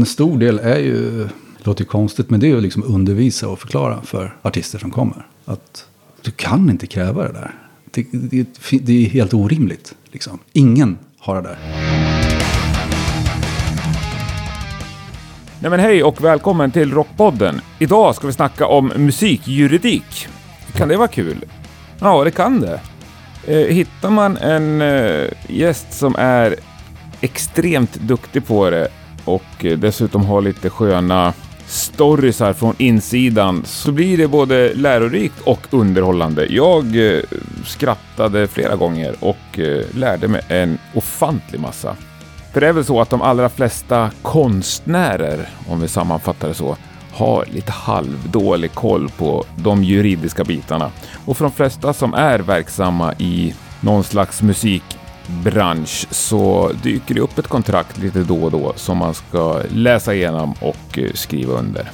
en stor del är ju, det låter ju konstigt, men det är ju liksom undervisa och förklara för artister som kommer. Att du kan inte kräva det där. Det, det, det är helt orimligt. Liksom. Ingen har det där. Nej men hej och välkommen till Rockpodden. Idag ska vi snacka om musikjuridik. Kan det vara kul? Ja, det kan det. Eh, hittar man en eh, gäst som är extremt duktig på det och eh, dessutom har lite sköna storiesar från insidan så blir det både lärorikt och underhållande. Jag eh, skrattade flera gånger och eh, lärde mig en ofantlig massa. För det är väl så att de allra flesta konstnärer, om vi sammanfattar det så, har lite halvdålig koll på de juridiska bitarna. Och för de flesta som är verksamma i någon slags musik musikbransch så dyker det upp ett kontrakt lite då och då som man ska läsa igenom och eh, skriva under.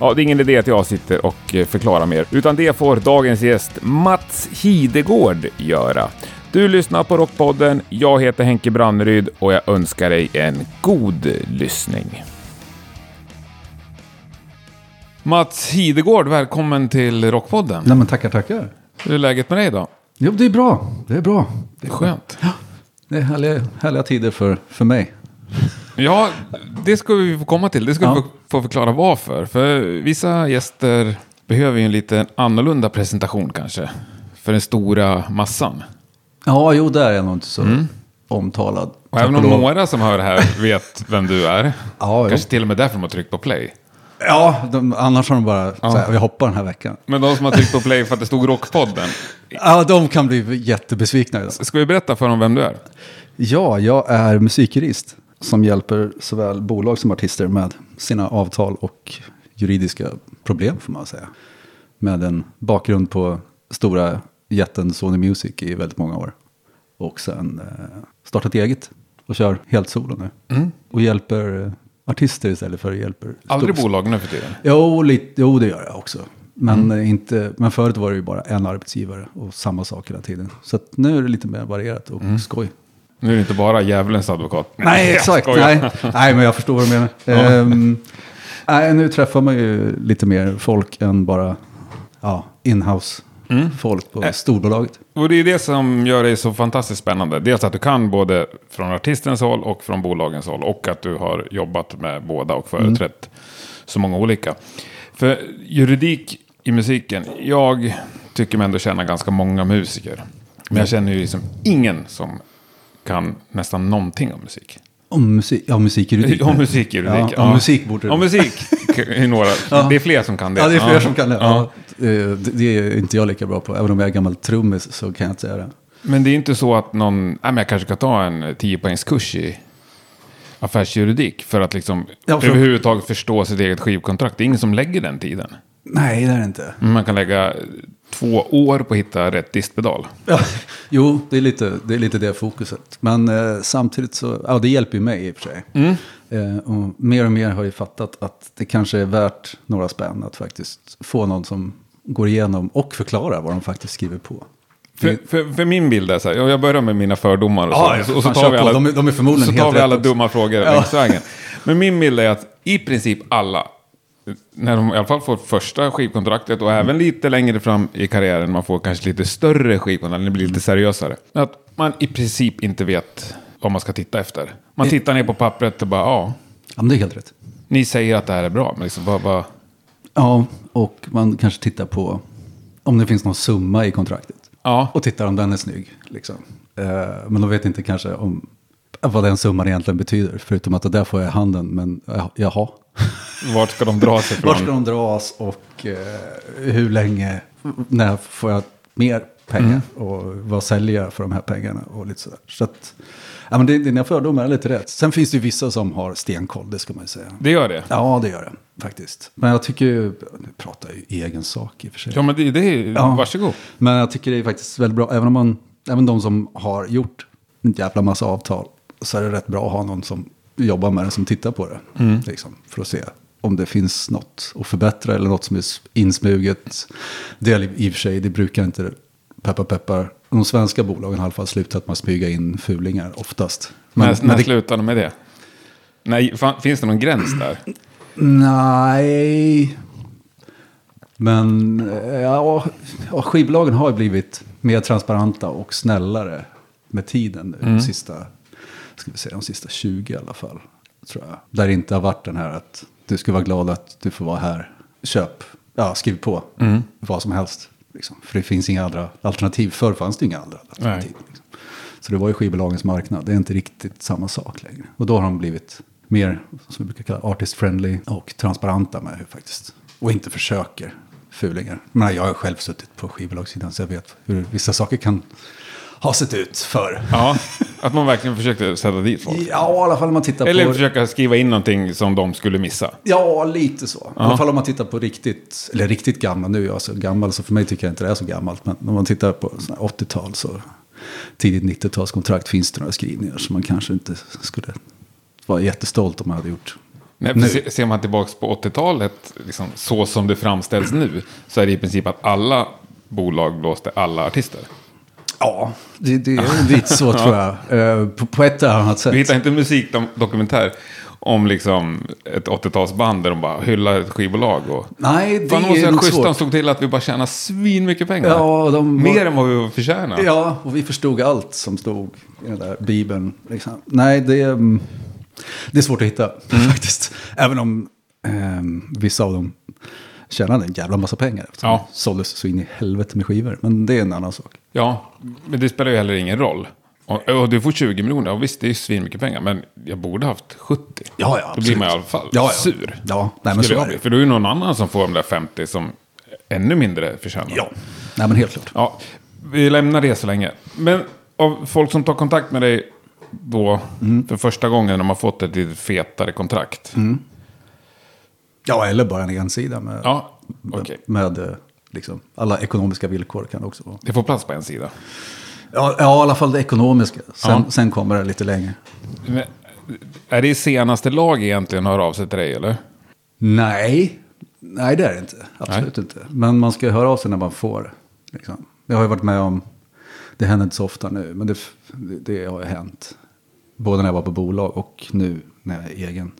Ja, det är ingen idé att jag sitter och eh, förklarar mer, utan det får dagens gäst Mats Hidegård göra. Du lyssnar på Rockpodden, jag heter Henke Branneryd och jag önskar dig en god lyssning. Mats Hidegård, välkommen till Rockpodden. Nej men tackar, tackar. Hur är läget med dig då? Jo, det är bra. Det är bra. Det är skönt. Det är härliga, härliga tider för, för mig. Ja, det ska vi få komma till. Det ska Ja. vi få- förklara varför. För vissa gäster behöver ju en lite annorlunda presentation kanske. För den stora massan. Ja, jo, där är jag nog inte så omtalad. Och även om några som hör det här vet vem du är. Ja, jo. kanske till och med därför de har tryckt på play. Ja, de, annars har de bara så här, vi hoppar den här veckan. Men de som har tryckt på play för att det stod Rockpodden. Ja, de kan bli jättebesvikna idag. Ska vi berätta för dem vem du är? Ja, jag är musikjurist som hjälper såväl bolag som artister med sina avtal och juridiska problem får man säga. Med en bakgrund på stora jätten Sony Music i väldigt många år. Och sen eh, startat eget och kör helt solo nu. Och hjälper artister istället för hjälper... Aldrig stor- bolag nu för tiden. Jo, lite, jo, det gör jag också. Men, eh, inte, men förut var det ju bara en arbetsgivare och samma sak hela tiden. Så nu är det lite mer varierat och skoj. Nu är det inte bara djävulens advokat. Nej, exakt. Nej. nej, men jag förstår vad du menar. Ehm, nej, nu träffar man ju lite mer folk än bara ja, inhouse folk på storbolaget. Och det är det som gör det så fantastiskt spännande. Dels att du kan både från artistens håll och från bolagens håll. Och att du har jobbat med båda och företrätt så många olika. För juridik i musiken, jag tycker mig ändå känna ganska många musiker. Men jag känner ju liksom ingen som kan nästan någonting om musik. Om musik, ja, musikjuridik. Om musikjuridik. Ja, om musik borde det Om musik några. Det är fler som kan det. Ja, det är fler som kan det. Eh, det. Är inte jag lika bra på. Även om jag är gammal trummis så kan jag inte säga det. Men det är inte så att någon, nej men jag kanske kan ta en 10 poängs kurs i affärsjuridik för att liksom Ja, för- överhuvudtaget förstå sitt eget skivkontrakt. Det är ingen som lägger den tiden. Nej, det är det inte. Man kan lägga två år på att hitta rätt distpedal. Ja, jo, det är, lite, det är lite det fokuset. Men eh, samtidigt så, ja det hjälper ju mig i och för sig. Eh, och mer och mer har jag fattat att det kanske är värt några spänn att faktiskt få någon som går igenom och förklarar vad de faktiskt skriver på. För, för, för min bild är så här, jag börjar med mina fördomar och så, ja, och tar vi alla, De är- de är förmodligen så helt tar vi rätt alla också. dumma frågor Ja. längs vägen. Men min bild är att i princip alla, när de i alla fall får första skivkontraktet och även lite längre fram i karriären, man får kanske lite större skivkontrakt, det blir lite seriösare. Att man i princip inte vet vad man ska titta efter. Man tittar ner på pappret och bara, ja, Ja, men det är helt rätt. ni säger att det här är bra, men liksom, vad, vad, Ja, och man kanske tittar på om det finns någon summa i kontraktet. ja. Och tittar om den är snygg. Liksom. Eh, men de vet inte kanske om vad den summan egentligen betyder. Förutom att det där får jag i handen. Men ja, jaha. vart ska de dra sig ifrån? Var ska de dras och eh, hur länge, när får jag mer pengar? Och vad säljer jag för de här pengarna? Och lite sådär. Så att, ja, men det, dina fördomar är lite rätt. Sen finns det ju vissa som har stenkoll, det ska man ju säga. Det gör det? Ja, det gör det faktiskt. Men jag tycker ju, nu pratar jag ju egen sak i och för sig. Ja, men det, det är, Ja. varsågod. Men jag tycker det är faktiskt väldigt bra, även om man, även de som har gjort en jävla massa avtal, så är det rätt bra att ha någon som jobbar med det, som tittar på det. Liksom, för att se om det finns något att förbättra eller något som är insmuget. Det är i och för sig, det brukar inte, peppar peppar, de svenska bolagen har i alla fall slutat med att smyga in fulingar oftast. Men, när det, slutade de med det? Nej, fan, finns det någon gräns där? Nej. Men eh, ja, skivbolagen har ju blivit mer transparenta och snällare med tiden nu. De sista, ska vi säga, de sista 20 i alla fall. Tror jag. Där det inte har varit den här att du ska vara glad att du får vara här. Köp, ja, skriv på vad som helst. Liksom. För det finns inga andra alternativ. Förr fanns det inga andra alternativ. Liksom. Så det var ju skivbolagens marknad. Det är inte riktigt samma sak längre. Och då har de blivit mer, som vi brukar kalla artist friendly och transparenta med hur faktiskt. Och inte försöker fulingar. Men jag har själv suttit på skivbolagssidan så jag vet hur vissa saker kan ha sett ut för. Ja, att man verkligen försökte sätta dit folk. Ja, i alla fall om man tittar Eller på... försöka skriva in någonting som de skulle missa. Ja, lite så. I alla fall om man tittar på riktigt, eller riktigt gamla, nu är jag så gammal så för mig tycker jag inte det är så gammalt. Men om man tittar på såna här 80-tal så tidigt 90-talskontrakt finns det några skrivningar som man kanske inte skulle vara jättestolt om man hade gjort. Nej, Nu. ser man tillbaka på 80-talet, liksom, så som det framställs nu, så är det i princip att alla bolag blåste alla artister. Ja, det, det är lite så tror jag. Eh, På, på ett eller annat sätt. Vi hittar inte en musikdokumentär om liksom ett 80-talsband där de bara hyllar ett skivbolag. Och... Nej, det Fan, de är nog schysst de svårt. såg till att vi bara tjänar svin mycket pengar. Ja, de Mer än vad vi förtjänar. Ja, och vi förstod allt som stod i den där bibeln. Liksom. Nej, det är, mm, det är svårt att hitta Mm. faktiskt. Även om ehm, vissa av dem tjänade en jävla massa pengar. Eftersom Ja. de såldes så in i helvete med skivor. Men det är en annan sak. Ja, men det spelar ju heller ingen roll. Och, och du får 20 miljoner, och visst det är ju svin mycket pengar, men jag borde haft 70. Ja, ja, Då blir man i alla fall Ja, ja. sur. Ja, nej, men så är det. För då är det någon annan som får de där 50 som ännu mindre förtjänar. Ja, nej men helt klart. Ja, vi lämnar det så länge. Men av folk som tar kontakt med dig då Mm. för första gången när de har fått ett lite fetare kontrakt. Mm. Ja, eller bara en ensida med, Ja, okej. med eh, liksom, alla ekonomiska villkor kan det också vara. Det får plats på en sida. Ja, ja, i alla fall det ekonomiska. Sen, Ja. sen kommer det lite längre. Men, är det i senaste lag egentligen hör av sig till dig eller? Nej, nej det är det inte. Absolut inte. Men man ska ju höra av sig när man får. Liksom. Jag har ju varit med om, det händer inte så ofta nu, men det, det, har ju hänt. Både när jag var på bolag och nu när jag är egen.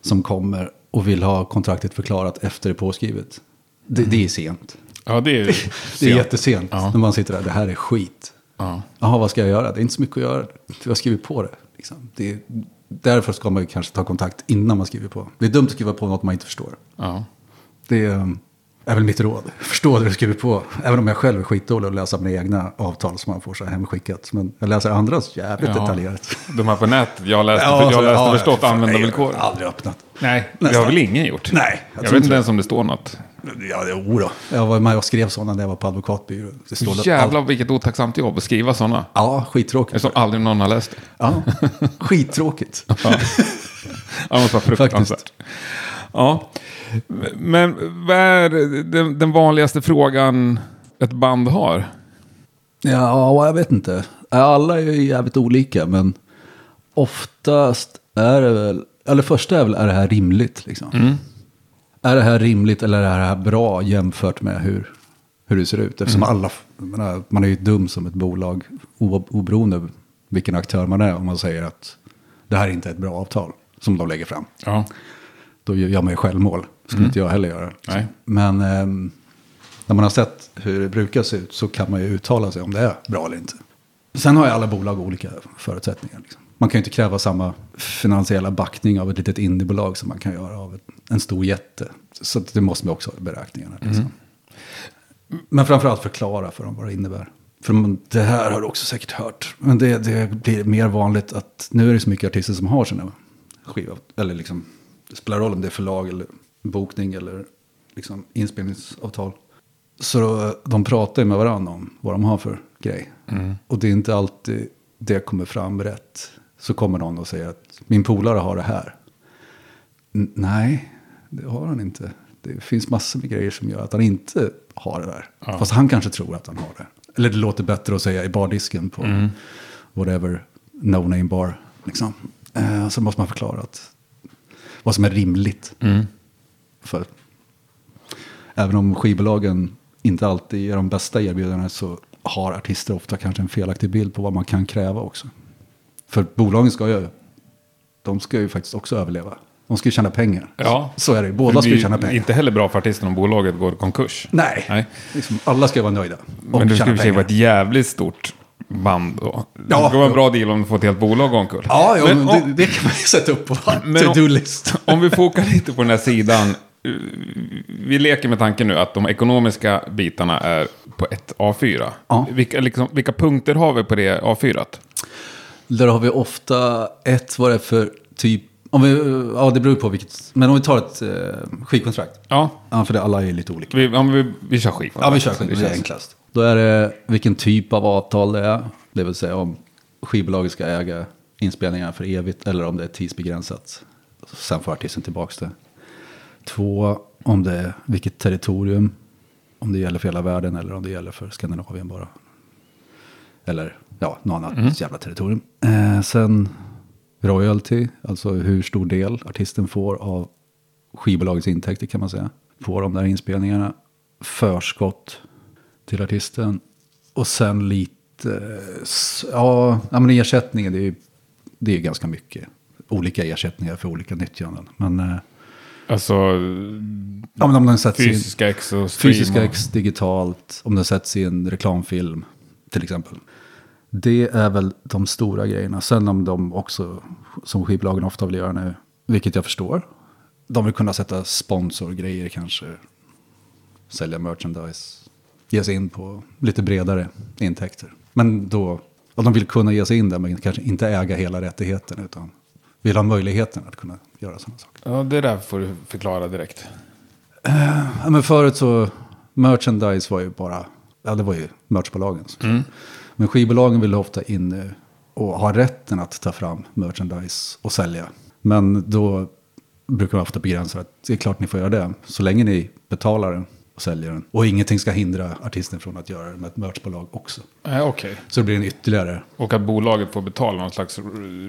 Som kommer och vill ha kontraktet förklarat efter det påskrivet. Det, det är sent. Ja, det är Det är jättesent Ja. när man sitter där, det här är skit. Ja. Jaha, vad ska jag göra? Det är inte så mycket att göra. Jag skriver på det. Liksom. det är, därför ska man ju kanske ta kontakt innan man skriver på. Det är dumt att skriva på något man inte förstår. Ja. Det är, är väl mitt råd. Förstå det du skriver på. Även om jag själv är skitdålig att läsa mina egna avtal som man får så här hemskickat. Men jag läser andras jävligt Ja. detaljerat. De här på nätet, jag läste, Ja, jag läste ja, förstått användarvillkor. Jag har aldrig öppnat. Nej, det Nästan. har väl ingen gjort? Nej, jag Jag, vet inte det. ens om det står något. Ja, det är då. Jag var med och skrev sådana när jag var på advokatbyrå. Det står det- Jävlar vilket otacksamt jobb att skriva sådana. Ja, skittråkigt. Som aldrig någon har läst det. Ja, skittråkigt. Ja, det måste vara fruktansvärt. Ja, men vad är den, den vanligaste frågan ett band har? Ja, jag vet inte. Alla är ju jävligt olika, men oftast är det väl, eller första är väl, är det här rimligt? Liksom? Är det här rimligt eller är det här bra jämfört med hur, hur det ser ut? Eftersom alla, jag menar, man är ju dum som ett bolag, oberoende vilken aktör man är, om man säger att det här är inte ett bra avtal som de lägger fram. Ja, Då gör man ju självmål. skulle inte jag heller göra. Nej. Men ehm, när man har sett hur det brukar se ut så kan man ju uttala sig om det är bra eller inte. Sen har ju alla bolag olika förutsättningar. Liksom. Man kan ju inte kräva samma finansiella backning av ett litet indiebolag som man kan göra av en stor jätte. Så det måste man också ha i beräkningarna. Liksom. Men framförallt förklara för dem vad det innebär. För man- det här har du också säkert hört. Men det, det blir mer vanligt att nu är det så mycket artister som har sina skivor. Eller liksom, det spelar roll om det är förlag eller bokning eller liksom inspelningsavtal. Så de pratar ju med varandra om vad de har för grej. Och det är inte alltid det kommer fram rätt. Så kommer någon och säger att min polare har det här. N- nej, det har han inte. Det finns massor med grejer som gör att han inte har det där. Ja. Fast han kanske tror att han har det. Eller det låter bättre att säga i bardisken på whatever no name bar. Liksom. Eh, så måste man förklara att, vad som är rimligt. För även om skivbolagen inte alltid ger de bästa erbjudandena så har artister ofta kanske en felaktig bild på vad man kan kräva också. För bolagen ska ju de ska ju faktiskt också överleva. De ska ju tjäna pengar. Ja. Så är det ju. Båda Det ska ju tjäna pengar. Inte heller bra för artisten om bolaget går i konkurs. Nej, Nej. Liksom, alla ska vara nöjda. Men det skulle pengar. vara ett jävligt stort band då. Det Ja, skulle vara en jo. bra deal om du får ett helt bolag omkull. Ja, ja Men om- det, det kan man ju sätta upp på Men om- to-do-list. Om vi fokar lite på den här sidan. Vi leker med tanken nu att de ekonomiska bitarna är på ett A4. Ja. Vilka, liksom, vilka punkter har vi på det A4? Där har vi ofta ett, vad det är för typ, om vi, ja det beror på vilket, men om vi tar ett eh, skivkontrakt. Ja, Ja, för det, alla är lite olika. vi, ja, vi, vi kör skit. Ja, vi kör skivkontrakt, det är enklast. Då är det vilken typ av avtal det är. Det vill säga om skivbolaget ska äga inspelningarna för evigt eller om det är tidsbegränsat. Sen får artisten tillbaka det. Två, om det är vilket territorium. Om det gäller för hela världen eller om det gäller för Skandinavien bara. Eller ja, något annat jävla territorium. Eh, sen royalty, alltså hur stor del artisten får av skivbolagets intäkter kan man säga. På de där inspelningarna. Förskott till artisten. Och sen lite, ja, men ersättningen det är ju det är ganska mycket. Olika ersättningar för olika nyttjanden. Men, eh, Alltså ja, men om den sätts fysiska ex och stream. Fysiska ex digitalt, om den sätts i en reklamfilm till exempel. Det är väl de stora grejerna. Sen om de också, som skivbolagen ofta vill göra nu, vilket jag förstår. De vill kunna sätta sponsorgrejer kanske. Sälja merchandise. Ge sig in på lite bredare intäkter. Men då, och de vill kunna ge sig in där men kanske inte äga hela rättigheten. Utan vill ha möjligheten att kunna göra sådana saker. Ja, det där får du förklara direkt. Ja, men förut så, merchandise var ju bara, ja det var ju merchbolagen. Mm. Men skivbolagen vill ofta in eh, och ha rätten att ta fram merchandise och sälja. Men då brukar man ofta begränsa att det är klart ni får göra det. Så länge ni betalar den och säljer den. Och ingenting ska hindra artisten från att göra det med ett merchbolag också. Nej, okej. Så det blir en ytterligare Och att bolaget får betala någon slags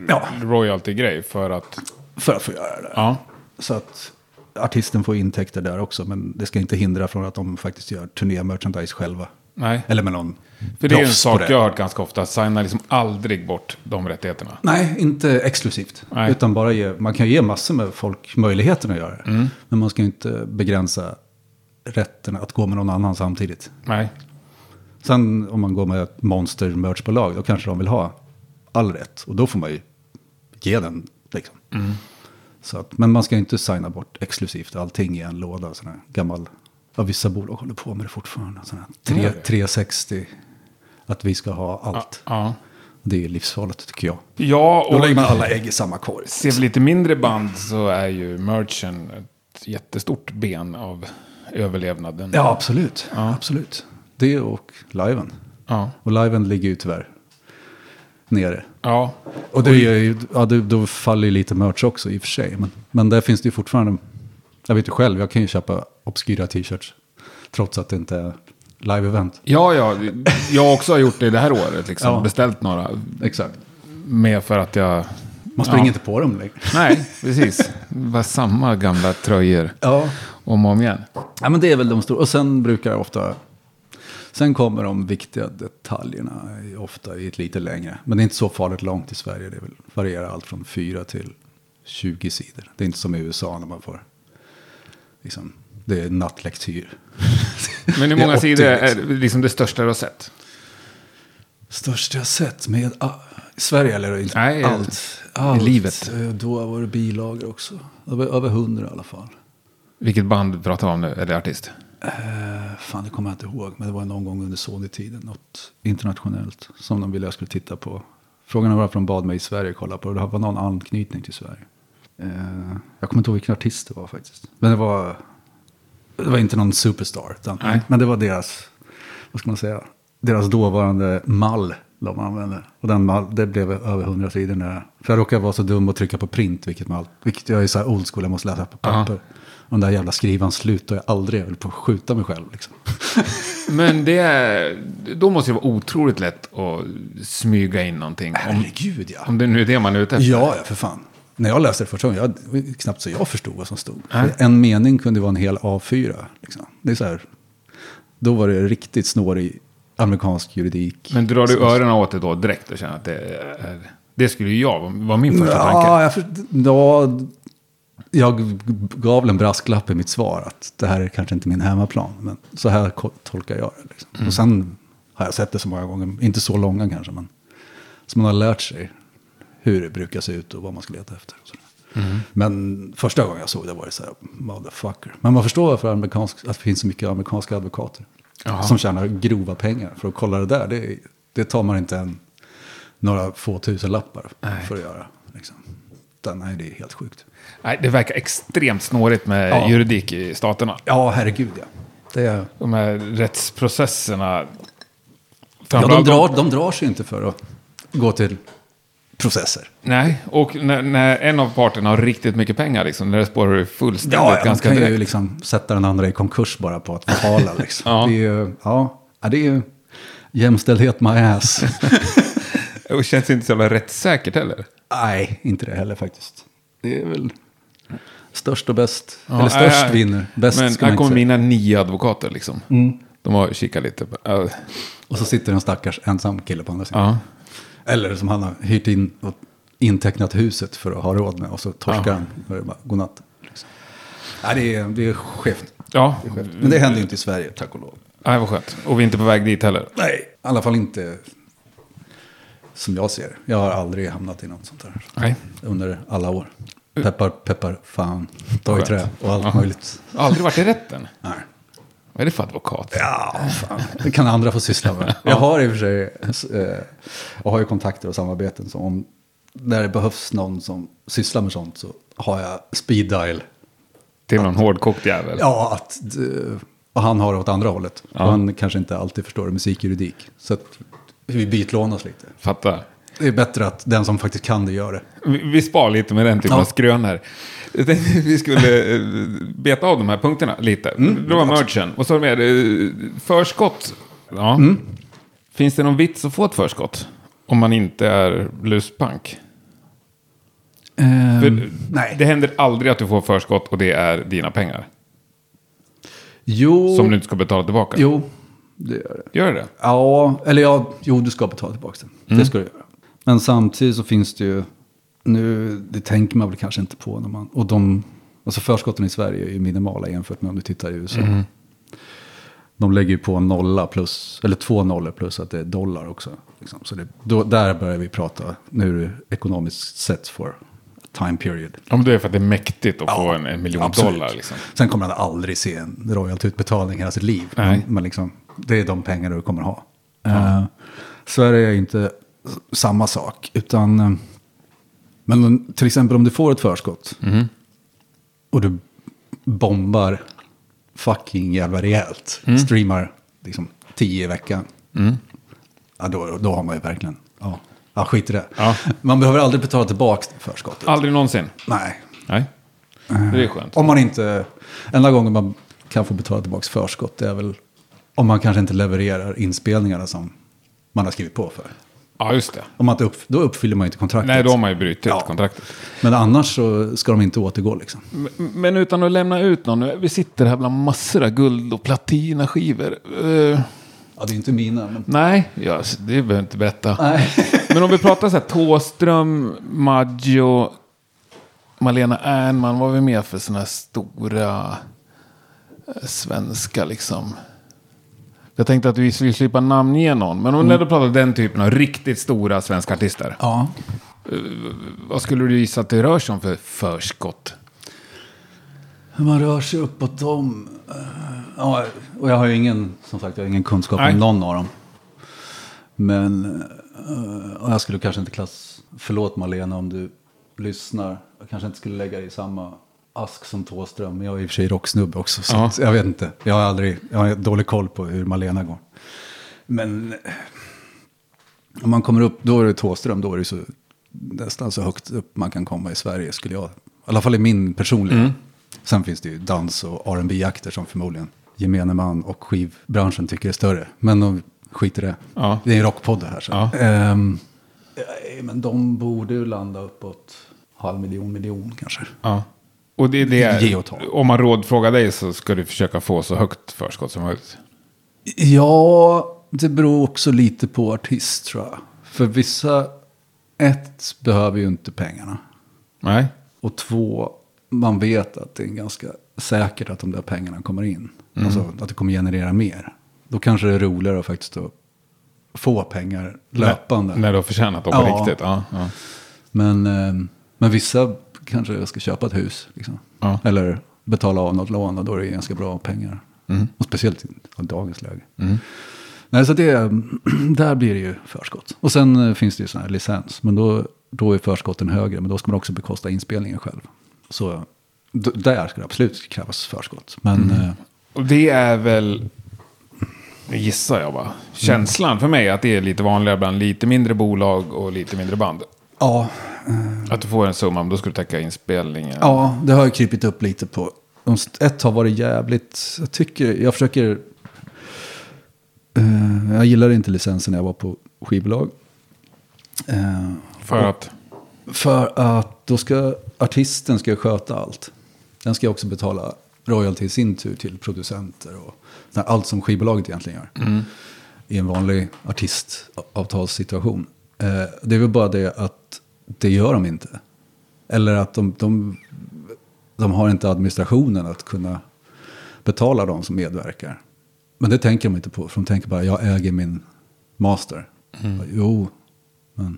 Ja. royalty-grej för att... för att få göra det. Ja. Så att artisten får intäkter där också. Men det ska inte hindra från att de faktiskt gör turné-merchandise själva. Nej. Eller med någon För det är en sak jag har hört ganska ofta. Signa liksom aldrig bort de rättigheterna. Nej, inte exklusivt. Nej. Utan bara ge, man kan ge massor med folk möjligheten att göra det. Mm. Men man ska ju inte begränsa rätten att gå med någon annan samtidigt. Nej. Sen om man går med ett monster merchbolag då kanske de vill ha all rätt. Och då får man ju ge den. Liksom. Mm. Så att, men man ska inte signa bort exklusivt allting i en låda. Sån här gammal, ja, vissa bolag håller på med det fortfarande. Gör det? 360. Att vi ska ha allt. Ja. Det är livsfarligt tycker jag. Ja, Då och lägger man alla ägg i samma korg. ser vi lite mindre band så är ju merchen ett jättestort ben av överlevnaden. Ja, absolut. Ja. absolut. Det och liven. Ja. Och liven ligger ju tyvärr nere. Ja. Och det är ju, ja, då faller ju lite merch också i och för sig. Men, men där finns det ju fortfarande, jag vet ju själv, jag kan ju köpa obskyra t-shirts. Trots att det inte är live-event. Ja, ja. Jag också har gjort det det här året. Liksom. Ja. Beställt några. Exakt. Med för att jag... Man springer Ja. inte på dem längre. Nej, precis. Bara samma gamla tröjor Ja. om och om igen. ja, men det är väl de stora. Och sen brukar jag ofta, sen kommer de viktiga detaljerna ofta i ett lite längre. Men det är inte så farligt långt i Sverige. Det varierar allt från 4 till 20 sidor. Det är inte som i USA när man får, liksom, det är nattlektyr. Men hur många 80 sidor är liksom. det största du har sett? Största jag sett med ah, Sverige eller inte Nej, allt. i allt. livet. Eh, Då var det bilagor också. Över, över 100 i alla fall. Vilket band pratar vi om nu? Eller artist? Eh, fan, det kommer jag inte ihåg. Men det var någon gång under Sony-tiden. Något internationellt. Som de ville jag skulle titta på. Frågan är varför de bad mig i Sverige kolla på det. Det var någon anknytning till Sverige. Eh, jag kommer inte ihåg vilken artist det var faktiskt. Men det var, det var inte någon superstar. Utan, Nej. men det var deras, vad ska man säga, deras dåvarande mall de använde. Och den mall, det blev över hundra sidor. Där. För jag råkade vara så dum och trycka på print, vilket, man, vilket jag är så här old school, jag måste läsa på papper. Och den där jävla skrivan slutar jag aldrig, jag höll på att skjuta mig själv. Liksom. Men det är, då måste det vara otroligt lätt att smyga in någonting. Om, Herregud ja. om det nu är det man är ute efter. Ja, ja, för fan. När jag läste det första gången, jag, det var knappt så jag förstod vad som stod. För En mening kunde vara en hel A4. Liksom. Det är så här, då var det riktigt snårig amerikansk juridik. Men drar du Som- öronen åt det då direkt och känner att det är... Det skulle ju jag vara var min första tanke. Ja, jag, för, ja, jag gav väl en brasklapp i mitt svar att det här är kanske inte min hemmaplan. Men så här tolkar jag det. Liksom. Mm. Och sen har jag sett det så många gånger, inte så långa kanske, men så man har lärt sig hur det brukar se ut och vad man ska leta efter. Mm. Men första gången jag såg det var det så här, motherfucker. Men man förstår varför amerikansk, att det finns så mycket amerikanska advokater. Jaha. Som tjänar grova pengar för att kolla det där. Det, det tar man inte en, några få tusen lappar Nej. för att göra. Liksom. Nej, det är helt sjukt. Nej, det verkar extremt snårigt med Ja. juridik i staterna. Ja, herregud ja. Det är, De här rättsprocesserna. ja de, drar, de drar sig inte för att gå till processer. Nej, och när, när en av parterna har riktigt mycket pengar, liksom, när det spårar ur fullständigt Ja, de ganska kan ju direkt. liksom sätta den andra i konkurs bara på att förhala. Liksom. Ja. Det är ju, ja, ja, det är ju jämställdhet my ass. Och känns inte så jävla rättssäkert heller. nej, inte det heller faktiskt. Det är väl störst och bäst. Ja, Eller störst nej, vinner. Bäst Men här kommer mina nio advokater liksom. De har kikat lite. på- ja. Och så sitter en stackars ensam kille på andra sidan. Ja. Eller som han har hyrt in och intecknat huset för att ha råd med. Och så torskar Ja. han. Och det bara godnatt. Liksom. Nej, det är, det är skevt. Ja, Det är skevt. Men det händer ju inte i Sverige, tack och lov. Nej, vad skönt. Och vi är inte på väg dit heller. Nej, i alla fall inte som jag ser. Jag har aldrig hamnat i något sånt där. Nej. Under alla år. Peppar, peppar, fan, ta i trä och allt Ja. möjligt. Aldrig varit i rätten. Nej. Vad är det för advokat? Ja, fan. Det kan andra få syssla med. Jag har i och för sig, eh, jag har ju kontakter och samarbeten. Så om när det behövs någon som sysslar med sånt så har jag speed dial. Till någon hårdkokt jävel. Ja, att, eh, och han har det åt andra hållet. Ja. Han kanske inte alltid förstår musikjuridik. Så att vi bytlånas lite. Fattar. Det är bättre att den som faktiskt kan det gör det. Vi, vi spar lite med den typen Ja. av skrönor. Vi skulle eh, beta av de här punkterna lite. Mm. det var merchen. Och så med eh, förskott. Ja. Mm. Finns det någon vits att få ett förskott? Om man inte är luspank? För Ehm, nej. Det händer aldrig att du får förskott och det är dina pengar. Jo, Som du inte ska betala tillbaka. jo, det gör det. Gör det? Ja, eller ja, jo, du ska betala tillbaka det. Mm. Det ska du göra. Men samtidigt så finns det ju, nu, det tänker man väl kanske inte på när man, och de, alltså förskotten i Sverige är ju minimala jämfört med om du tittar i USA. Mm. De lägger ju på en nolla plus, eller två nollor plus att det är dollar också. Liksom. Så det, då, där börjar vi prata, nu är det ekonomiskt sett för time period. Ja, men det är för att det är mäktigt att Ja, få en, en miljon absolut. dollar. Liksom. Sen kommer han aldrig se en royaltyutbetalning i hela sitt liv. Men, men liksom, det är de pengar du kommer ha. Uh, Sverige är inte samma sak. Utan, eh, men till exempel om du får ett förskott. Mhm. Och du bombar fucking jävla rejält. Mm. Streamar liksom tio i veckan. Ja, då, då har man ju verkligen, ja, ja skit i det. Ja. Man behöver aldrig betala tillbaka förskottet. Aldrig någonsin? Nej. Nej. Det är skönt. Om man inte, enda gången man kan få betala tillbaka förskott det är väl om man kanske inte levererar inspelningarna som man har skrivit på för. Ja, just det. Om inte upp, då uppfyller man ju inte kontraktet. Nej, då har man ju brutit Ja. kontraktet. Men annars så ska de inte återgå liksom. M- Men utan att lämna ut någon, vi sitter här bland massor av guld och platinaskivor. Uh, Ja, det är inte mina. Men... nej, ja, s- det behöver jag inte berätta. Nej. Men om vi pratar så här, Tåström, Maggio, Malena Ernman, vad har vi mer för sådana här stora eh, svenska liksom? Jag tänkte att vi skulle slippa namnge någon, men om när du pratar den typen av riktigt stora svenska artister. Ja. Vad skulle du gissa att det rör sig om för förskott? Hur man rör sig uppåt dem. eh, Ja, och jag har ju ingen, som sagt, jag har ingen kunskap Nej. om någon av dem. Men, eh, jag skulle kanske inte klass, förlåt Malena om du lyssnar. Jag kanske inte skulle lägga dig i samma ask som Tåström. Men jag är i och för sig rocksnubbe också. Så Ja. jag vet inte. Jag har aldrig, jag har dålig koll på hur Malena går. Men om man kommer upp, då är det Tåström. Då är det så, nästan så högt upp man kan komma i Sverige skulle jag. I alla fall i min personliga. Mm. Sen finns det ju dans och rb jakter som förmodligen gemene man och skivbranschen tycker är större. Men de skiter det. Ja. Det är en rockpodd det här. Så. Ja. Ja, men de borde ju landa uppåt halv miljon, miljon kanske. Ja. Och det, det Ge och ta. är, om man rådfrågar dig så ska du försöka få så högt förskott som möjligt. Ja, det beror också lite på artist tror jag. För vissa ett, behöver ju inte pengarna. Nej. Och två, man vet att det är ganska säkert att de där pengarna kommer in. Mm. Alltså att det kommer generera mer. Då kanske det är roligare att faktiskt få pengar löpande. När, när du har förtjänat dem på Ja. riktigt. Ja, ja. Men, eh, men vissa kanske ska köpa ett hus. Liksom. Ja. Eller betala av något lån och då är det ganska bra pengar. Och speciellt i dagens läge. Nej, så det, där blir det ju förskott. Och sen eh, finns det ju sån här licens. Men då, då är förskotten högre. Men då ska man också bekosta inspelningen själv. Så där ska det absolut krävas förskott. Men eh, Och det är väl, gissar jag va, känslan för mig att det är lite vanligare bland lite mindre bolag och lite mindre band. Ja, Att du får en summa, men då ska du täcka inspelningen. Ja, det har ju krypit upp lite på. Ett har varit jävligt, jag tycker, jag försöker, eh, jag gillade inte licensen när jag var på skivbolag. Eh, För att, för att då ska artisten ska sköta allt. Den ska också betala royalty i sin tur till producenter och allt som skivbolaget egentligen gör. I en vanlig artistavtalssituation. Eh, det är väl bara det att det gör de inte. Eller att de, de, de har inte administrationen att kunna betala de som medverkar. Men det tänker de inte på. För de tänker bara, jag äger min master. Jo, men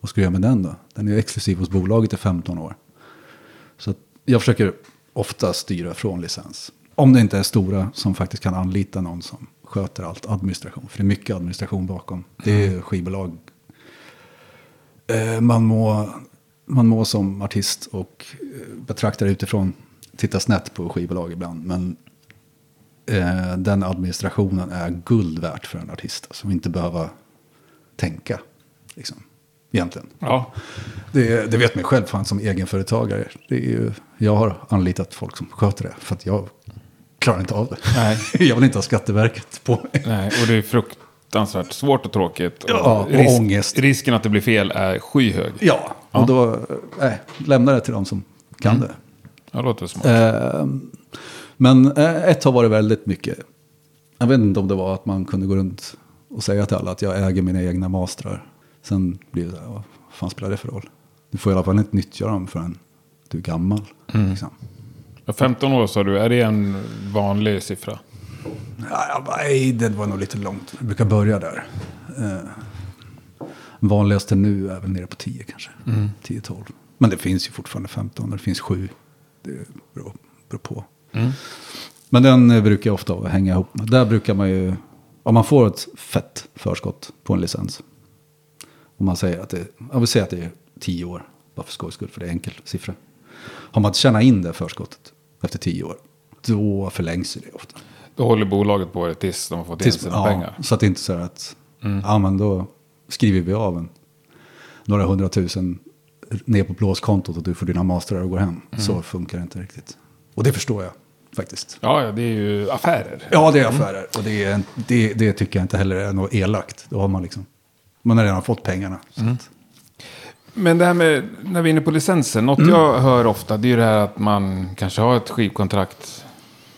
vad ska du göra med den då? Den är ju exklusiv hos bolaget i 15 år. Så jag försöker ofta styra från licens. Om det inte är stora som faktiskt kan anlita någon som sköter allt administration. För det är mycket administration bakom. Det är skivbolag. Eh, man, må, man må som artist och eh, betraktare utifrån titta snett på skivbolag ibland. Men eh, den administrationen är guld värt för en artist. Som inte behöver tänka. Liksom, egentligen. ja, Det, det vet man själv fan som egenföretagare. Det är ju, jag har anlitat folk som sköter det. För att jag klarar inte av det. Nej. Jag vill inte ha Skatteverket på mig. nej, och det är fruktansvärt svårt och tråkigt. Och Ja, och risk- ångest. Risken att det blir fel är skyhög. Ja, och då nej, lämna det till de som kan det. Ja, det låter smart. Eh, men eh, ett har varit väldigt mycket. Jag vet inte om det var att man kunde gå runt och säga till alla att jag äger mina egna mastrar. Sen blir det så här, vad fan spelar det för roll? Du får i alla fall inte nyttja dem förrän du är gammal. Liksom. Ja, 15 år sa du, är det en vanlig siffra? Nej, det var nog lite långt. Jag brukar börja där. Eh, vanligaste nu är väl nere på 10 kanske. 10-12. Men det finns ju fortfarande 15 och det finns 7. Det beror, beror på. Men den eh, brukar jag ofta hänga ihop med. Där brukar man ju, om man får ett fett förskott på en licens. Om man säger att det, jag vill säga att det är 10 år. Bara för skojs skull, för det är enkel siffra. Har man tjänat in det förskottet efter 10 år, då förlängs det ofta. Då håller bolaget på det tills de har fått in Tills, sina ja, pengar. Så att det inte är så att, ja men då skriver vi av en, några hundratusen ner på blåskontot och du får dina mastrar och går hem. Så funkar det inte riktigt. Och det förstår jag faktiskt. Ja, det är ju affärer. Ja, det är affärer. Och det, är, det, det tycker jag inte heller är något elakt. Då har man liksom, man har redan fått pengarna. Att, Men det här med, när vi är inne på licensen, något Mm. jag hör ofta det är ju det här att man kanske har ett skivkontrakt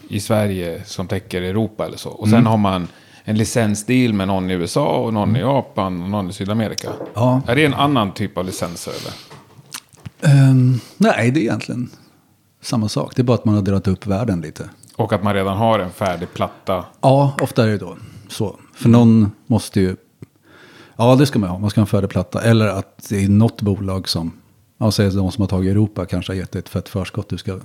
i Sverige som täcker Europa eller så. Och sen Mm. har man en licensdeal med någon i USA och någon i Japan och någon i Sydamerika. Ja. Är det en annan typ av licenser eller? Ehm, nej, det är egentligen samma sak. Det är bara att man har delat upp världen lite. Och att man redan har en färdig platta. Ja, ofta är det då så. För någon måste ju... Ja, det ska man ha. Man ska ha en färdig platta. Eller att det är något bolag som... Ja, säg de som har tagit Europa kanske har gett ett fett förskott du ska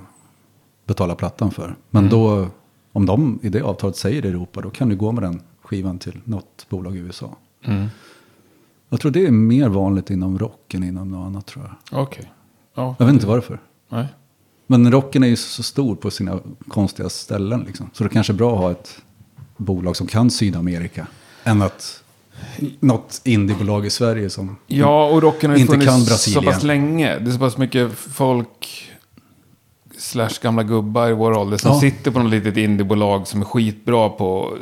betala plattan för. Men då, om de i det avtalet säger Europa, då kan du gå med den skivan till något bolag i USA. Jag tror det är mer vanligt inom rock än inom något annat tror jag. Okej. Ja. Jag vet inte varför. Nej. Men rocken är ju så stor på sina konstiga ställen. Liksom. Så det kanske är bra att ha ett bolag som kan Sydamerika. Än att något indiebolag i Sverige som... Ja, och rocken har Inte kan funnits så Brasilien. pass länge. Det är så pass mycket folk slash gamla gubbar i vår ålder som Ja. sitter på något litet indiebolag som är skitbra på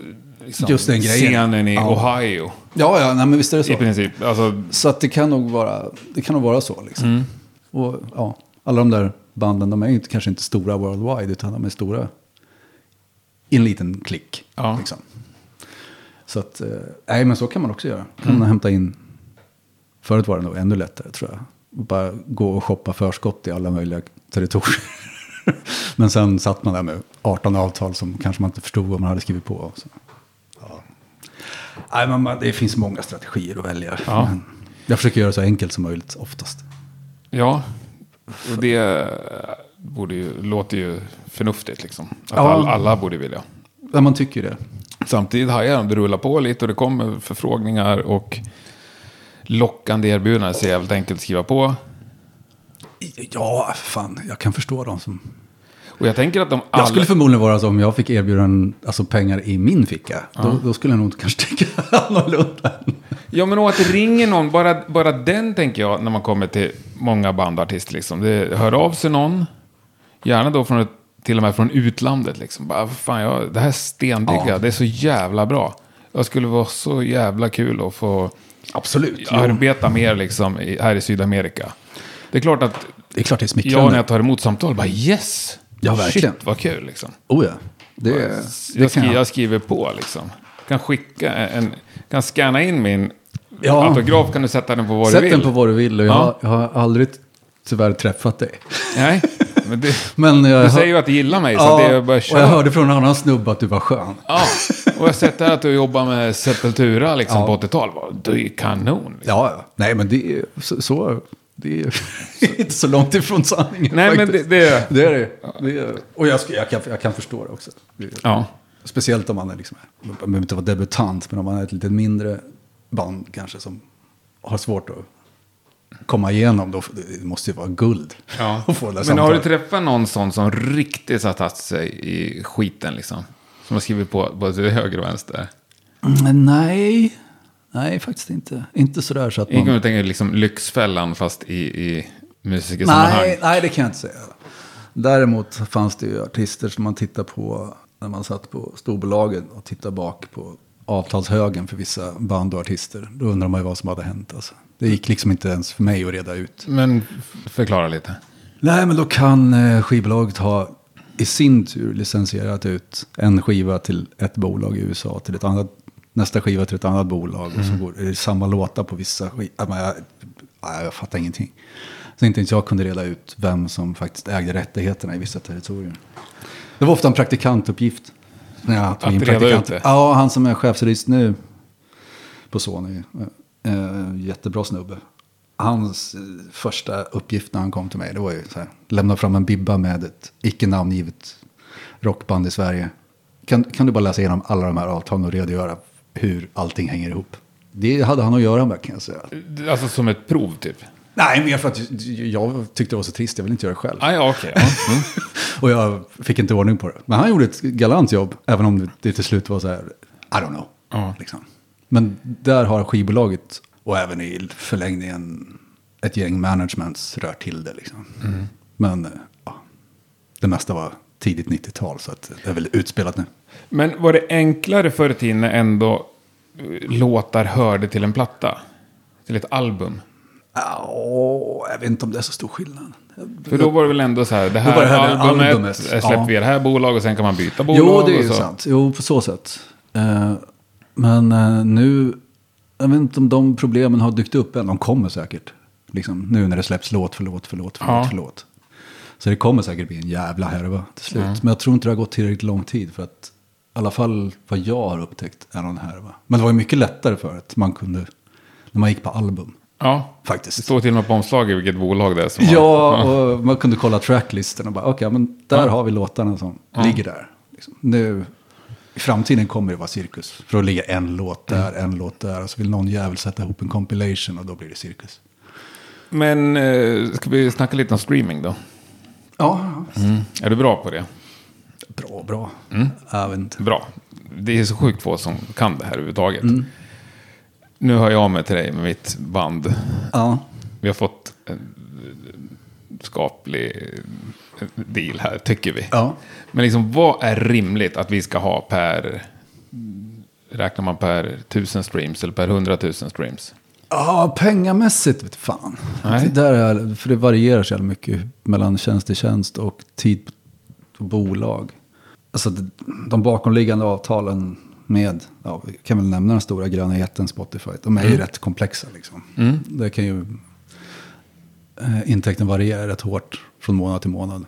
liksom, Just den grejen. scenen i Ja. Ohio. Ja, ja, nej, men visst är det I så. princip. Alltså, Så att det kan nog vara, det kan nog vara så. Liksom. Mm. Och ja, alla de där banden, de är ju kanske inte stora worldwide, utan de är stora i en liten klick. Ja. Liksom. Så att, eh, nej men så kan man också göra. Kan Mm. man hämta in Förut var det nog ännu lättare tror jag. Bara gå och shoppa förskott i alla möjliga territorier. Men sen satt man där med 18 avtal som kanske man inte förstod vad man hade skrivit på. Så. Ja. Nej, men man, det finns många strategier att välja. Ja. Men jag försöker göra det så enkelt som möjligt oftast. Ja, och det borde ju, låter ju förnuftigt liksom. Att Ja. all, alla borde vilja. Ja, man tycker det. Samtidigt har jag det rullar på lite och det kommer förfrågningar och lockande erbjudanden. Så jävligt enkelt att skriva på. Ja, fan, jag kan förstå dem som... Och jag tänker att de alla... Jag skulle förmodligen vara så om jag fick erbjudanden, alltså pengar i min ficka. Då, då skulle jag nog kanske tänka annorlunda. Ja, men att det ringer någon, bara, bara den tänker jag när man kommer till många band och artister. Liksom. Det hör av sig någon, gärna då från ett, till och med från utlandet. Liksom. Bara, fan, jag, det här stendigga, Ja. det är så jävla bra. Jag skulle vara så jävla kul att få Absolut. arbeta mer liksom, här i Sydamerika. Det är klart att Det är klart det är jag smickrande. när jag tar emot samtal bara yes! Ja, verkligen. Shit, vad kul liksom. Oh ja. Det, det Jag, kan skri, jag. jag skriver på liksom. Kan skicka en, kan scanna in min Ja. autograf, kan du sätta den på vad Sätt du vill. den på vad du vill. Och jag, Ja. jag har aldrig tyvärr träffat dig. Nej, men det, Men jag, du säger ju att du gillar mig, så ja, det är bara och jag hörde från en annan snubbe att du var skön. Ja, och jag har sett att du jobbar med Sepultura liksom Ja. på 80-talet. Det är ju kanon. Liksom. Ja. Nej, men det är så... så det är inte så långt ifrån sanningen. Nej, men det, faktiskt. det det är det. det är, och jag, ska- jag, kan, jag kan förstå det också. Ja. Speciellt om man är liksom, man behöver inte vara debutant, men om man är ett lite mindre band kanske som har svårt att komma igenom, då det måste ju vara guld. Ja. att få det där Men har du träffat någon sån som riktigt har tagit sig i skiten liksom? Som har skrivit på både höger och vänster? Mm, nej, nej faktiskt inte. Inte sådär så att man... kan tänka liksom Lyxfällan fast i, i musikersammanhang. Nej, nej, det kan jag inte säga. Däremot fanns det ju artister som man tittar på när man satt på storbolagen och tittade bak på avtalshögen för vissa band och artister. Då undrar man ju vad som hade hänt. Alltså. Det gick liksom inte ens för mig att reda ut. Men förklara lite. Nej, men då kan eh, skivbolaget ha i sin tur licensierat ut en skiva till ett bolag i USA, till ett annat, nästa skiva till ett annat bolag. Och så går det samma låtar på vissa skivor. Jag, jag, jag, fattar ingenting. Så inte ens jag kunde reda ut vem som faktiskt ägde rättigheterna i vissa territorier. Det var ofta en praktikantuppgift. När jag tog Att in reda ut det? Ja, han som är chefsjurist nu på Sony. Eh, jättebra snubbe. Hans eh, första uppgift när han kom till mig, det var ju så här, lämna fram en bibba med ett icke namngivet rockband i Sverige. Kan, kan du bara läsa igenom alla de här avtalen och redogöra hur allting hänger ihop? Det hade han att göra med kan jag säga. Alltså som ett prov typ? Nej, mer för att jag tyckte det var så trist, jag ville inte göra det själv. Ah, ja. Ja. Mm. Och jag fick inte ordning på det. Men han gjorde ett galant jobb, även om det till slut var så här, I don't know. Ja. Liksom. Men där har skivbolaget, och även i förlängningen, ett gäng managements rört till det. Liksom. Men eh, ja, det mesta var tidigt 90-tal, så att det är väl utspelat nu. Men var det enklare förr i tiden när ändå eh, låtar hörde till en platta? Till ett album? Ja, jag vet inte om det är så stor skillnad. För då var det väl ändå så här, det här, det här albumet, albumet, släpper ja. vi det här bolaget och sen kan man byta bolag. Jo, det är ju sant. Jo, på så sätt. Eh, men eh, nu, jag vet inte om de problemen har dykt upp än. De kommer säkert. Liksom, nu när det släpps låt för låt för låt för Ja. låt för låt. Så det kommer säkert bli en jävla härva till slut. Men jag tror inte det har gått tillräckligt lång tid för att i alla fall vad jag har upptäckt är någon härva. Men det var ju mycket lättare för att man kunde, när man gick på album. Ja, det Faktiskt. står till och med på omslaget vilket bolag det är som har. Ja, och man kunde kolla tracklisten och bara, okej, men där Ja. har vi låtarna som ligger där. Liksom. Nu, i framtiden kommer det vara cirkus. För då ligger en låt där, en låt där. Och så vill någon jävel sätta ihop en compilation och då blir det cirkus. Men eh, ska vi snacka lite om streaming då? Ja, Är du bra på det? bra, bra. Mm. Jag vet inte. Bra. Det är så sjukt få som kan det här överhuvudtaget. Nu hör jag med till dig med mitt band. Ja, Vi har fått en skaplig deal här, tycker vi. ja. Men liksom, vad är rimligt att vi ska ha per... Räknar man per tusen streams eller per hundratusen streams? Ja, pengamässigt vet fan. Nej. Det där är, för det varierar så jävla mycket mellan tjänst till tjänst och tid på bolag. Alltså de bakomliggande avtalen med, ja, vi kan väl nämna den stora gröna jätten Spotify. De är ju rätt komplexa liksom. Det kan ju, eh, intäkten varierar rätt hårt från månad till månad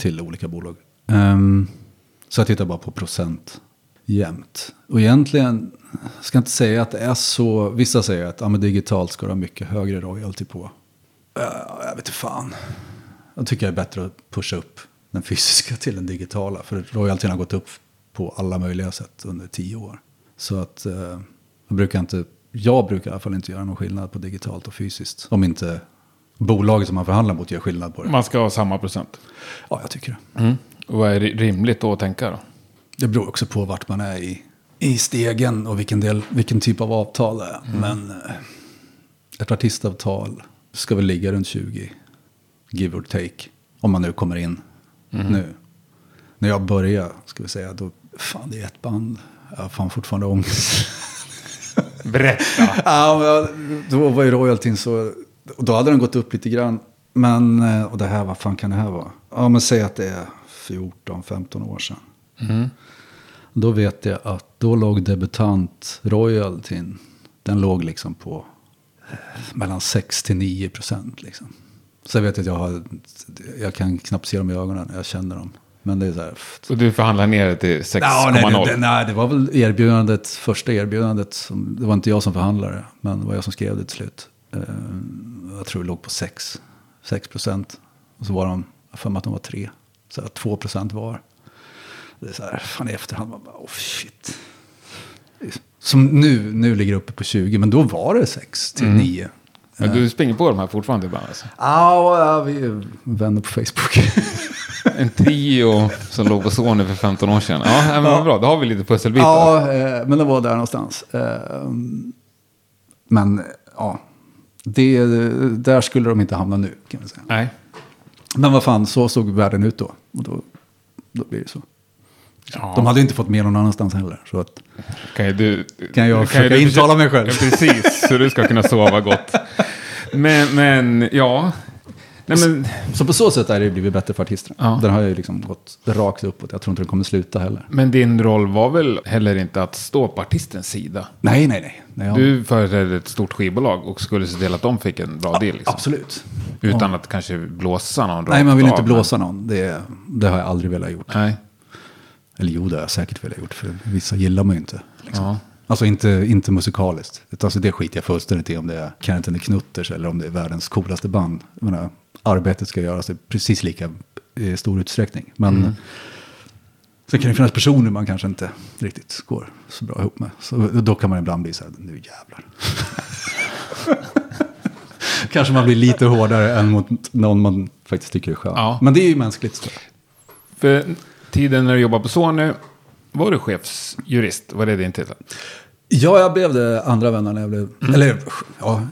till olika bolag. Ehm, så jag tittar bara på procent jämt. Och egentligen, jag ska inte säga att det är så, vissa säger att ja, men digitalt ska du ha mycket högre royalty på. Jag vet inte fan. Jag tycker det är bättre att pusha upp den fysiska till den digitala. För royaltyn har gått upp på alla möjliga sätt under tio år. Så att eh, jag brukar inte, jag brukar i alla fall inte göra någon skillnad på digitalt och fysiskt. Om inte bolaget som man förhandlar mot gör skillnad på det. Man ska ha samma procent. Ja, jag tycker det. Och vad är rimligt då att tänka då? Det beror också på vart man är i, i stegen och vilken, del, vilken typ av avtal det är. Men eh, ett artistavtal ska väl ligga runt 20, give or take. Om man nu kommer in nu. När jag började, ska vi säga, då, fan det är ett band. Jag har fan fortfarande ångest. Berätta. ja, då var ju royaltyn så, och då hade den gått upp lite grann. Men, eh, och det här, vad fan kan det här vara? Ja, men säg att det är 14-15 år sedan. Då vet jag att då låg debutant royaltyn, den låg liksom på eh, mellan 6 till 9 procent. Liksom. Så jag vet att jag har, jag kan knappt se dem i ögonen, jag känner dem. Men det är så här, Så du förhandlar ner det till 6,0? Ja, nej, det, det, nej, det var väl erbjudandet, första erbjudandet. Som, det var inte jag som förhandlade, men det var jag som skrev det till slut. Eh, jag tror det låg på 6, 6 procent. Och så var de, jag för mig att de var 3. Så här, 2 procent var. Det är så här, fan i efterhand, man bara, oh shit. Som nu, nu ligger uppe på 20, men då var det 6 till 9. Men du springer på de här fortfarande ibland alltså? Ja, ja, vi är vänner på Facebook. En trio som låg på Sony för 15 år sedan. Ja, men vad bra. Då har vi lite pusselbitar. Ja, eh, men det var där någonstans. Eh, men ja, det, där skulle de inte hamna nu kan vi säga. Nej. Men vad fan, så såg världen ut då. Och då, då blir det så. Ja. De hade inte fått mer någon annanstans heller. Så att, Kan, ju du, Kan jag ju försöka du intala mig själv? Ja, precis, så du ska kunna sova gott. Men, men ja. Nej, men, så på så sätt är det blivit bättre för artisterna. Ja. Den har ju liksom gått rakt uppåt. Jag tror inte den kommer sluta heller. men din roll var väl heller inte att stå på artistens sida? Nej, nej, nej. nej jag, Du företrädde ett stort skivbolag och skulle se till att de fick en bra deal. Liksom. Absolut. Utan att kanske blåsa någon Nej, man vill av, inte men- blåsa någon. Det, det har jag aldrig velat gjort. Nej. Eller jo, det har jag säkert velat gjort. För vissa gillar man ju inte. Liksom. Ja. Alltså inte, inte musikaliskt. Alltså det skiter jag fullständigt i om det är Kenneth and the Knutters eller om det är världens coolaste band. Jag menar, arbetet ska göras i precis lika i stor utsträckning. Men Mm. sen kan det finnas personer man kanske inte riktigt går så bra ihop med. Så då kan man ibland bli så här, nu jävlar. kanske man blir lite hårdare än mot någon man faktiskt tycker är skön. Ja. Men det är ju mänskligt. För tiden när du jobbade på Sony, var du chefsjurist? Var det din titel? Ja, jag blev det andra vändan när jag blev... Eller, ja.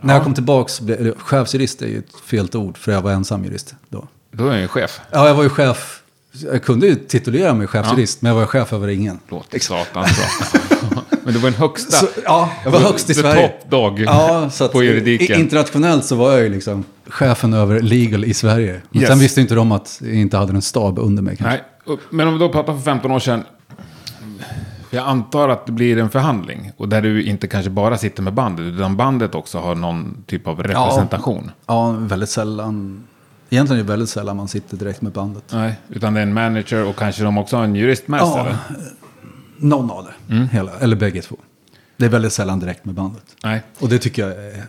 När jag kom tillbaka, blev, chefsjurist är ju ett fel ord, för jag var ensam jurist då. Då är jag ju chef. Ja, jag var ju chef. Jag kunde ju titulera mig chefsjurist, men jag var chef över ingen. Låter satans bra. Men det var den högsta. Så, ja, jag var högst i The Sverige. top dog Ja, så på juridiken. Internationellt så var jag ju liksom chefen över legal i Sverige. Men Yes. sen visste inte de att jag inte hade en stab under mig kanske. Nej, men om vi då pratar för 15 år sedan. Jag antar att det blir en förhandling. Och där du inte kanske bara sitter med bandet. Utan bandet också har någon typ av representation. Ja, väldigt sällan. Egentligen är det väldigt sällan man sitter direkt med bandet. Nej, utan det är en manager och kanske de också har en jurist med sig. Ja, eller? någon av det. Mm. Hela, eller bägge två. Det är väldigt sällan direkt med bandet. Nej. Och det tycker jag är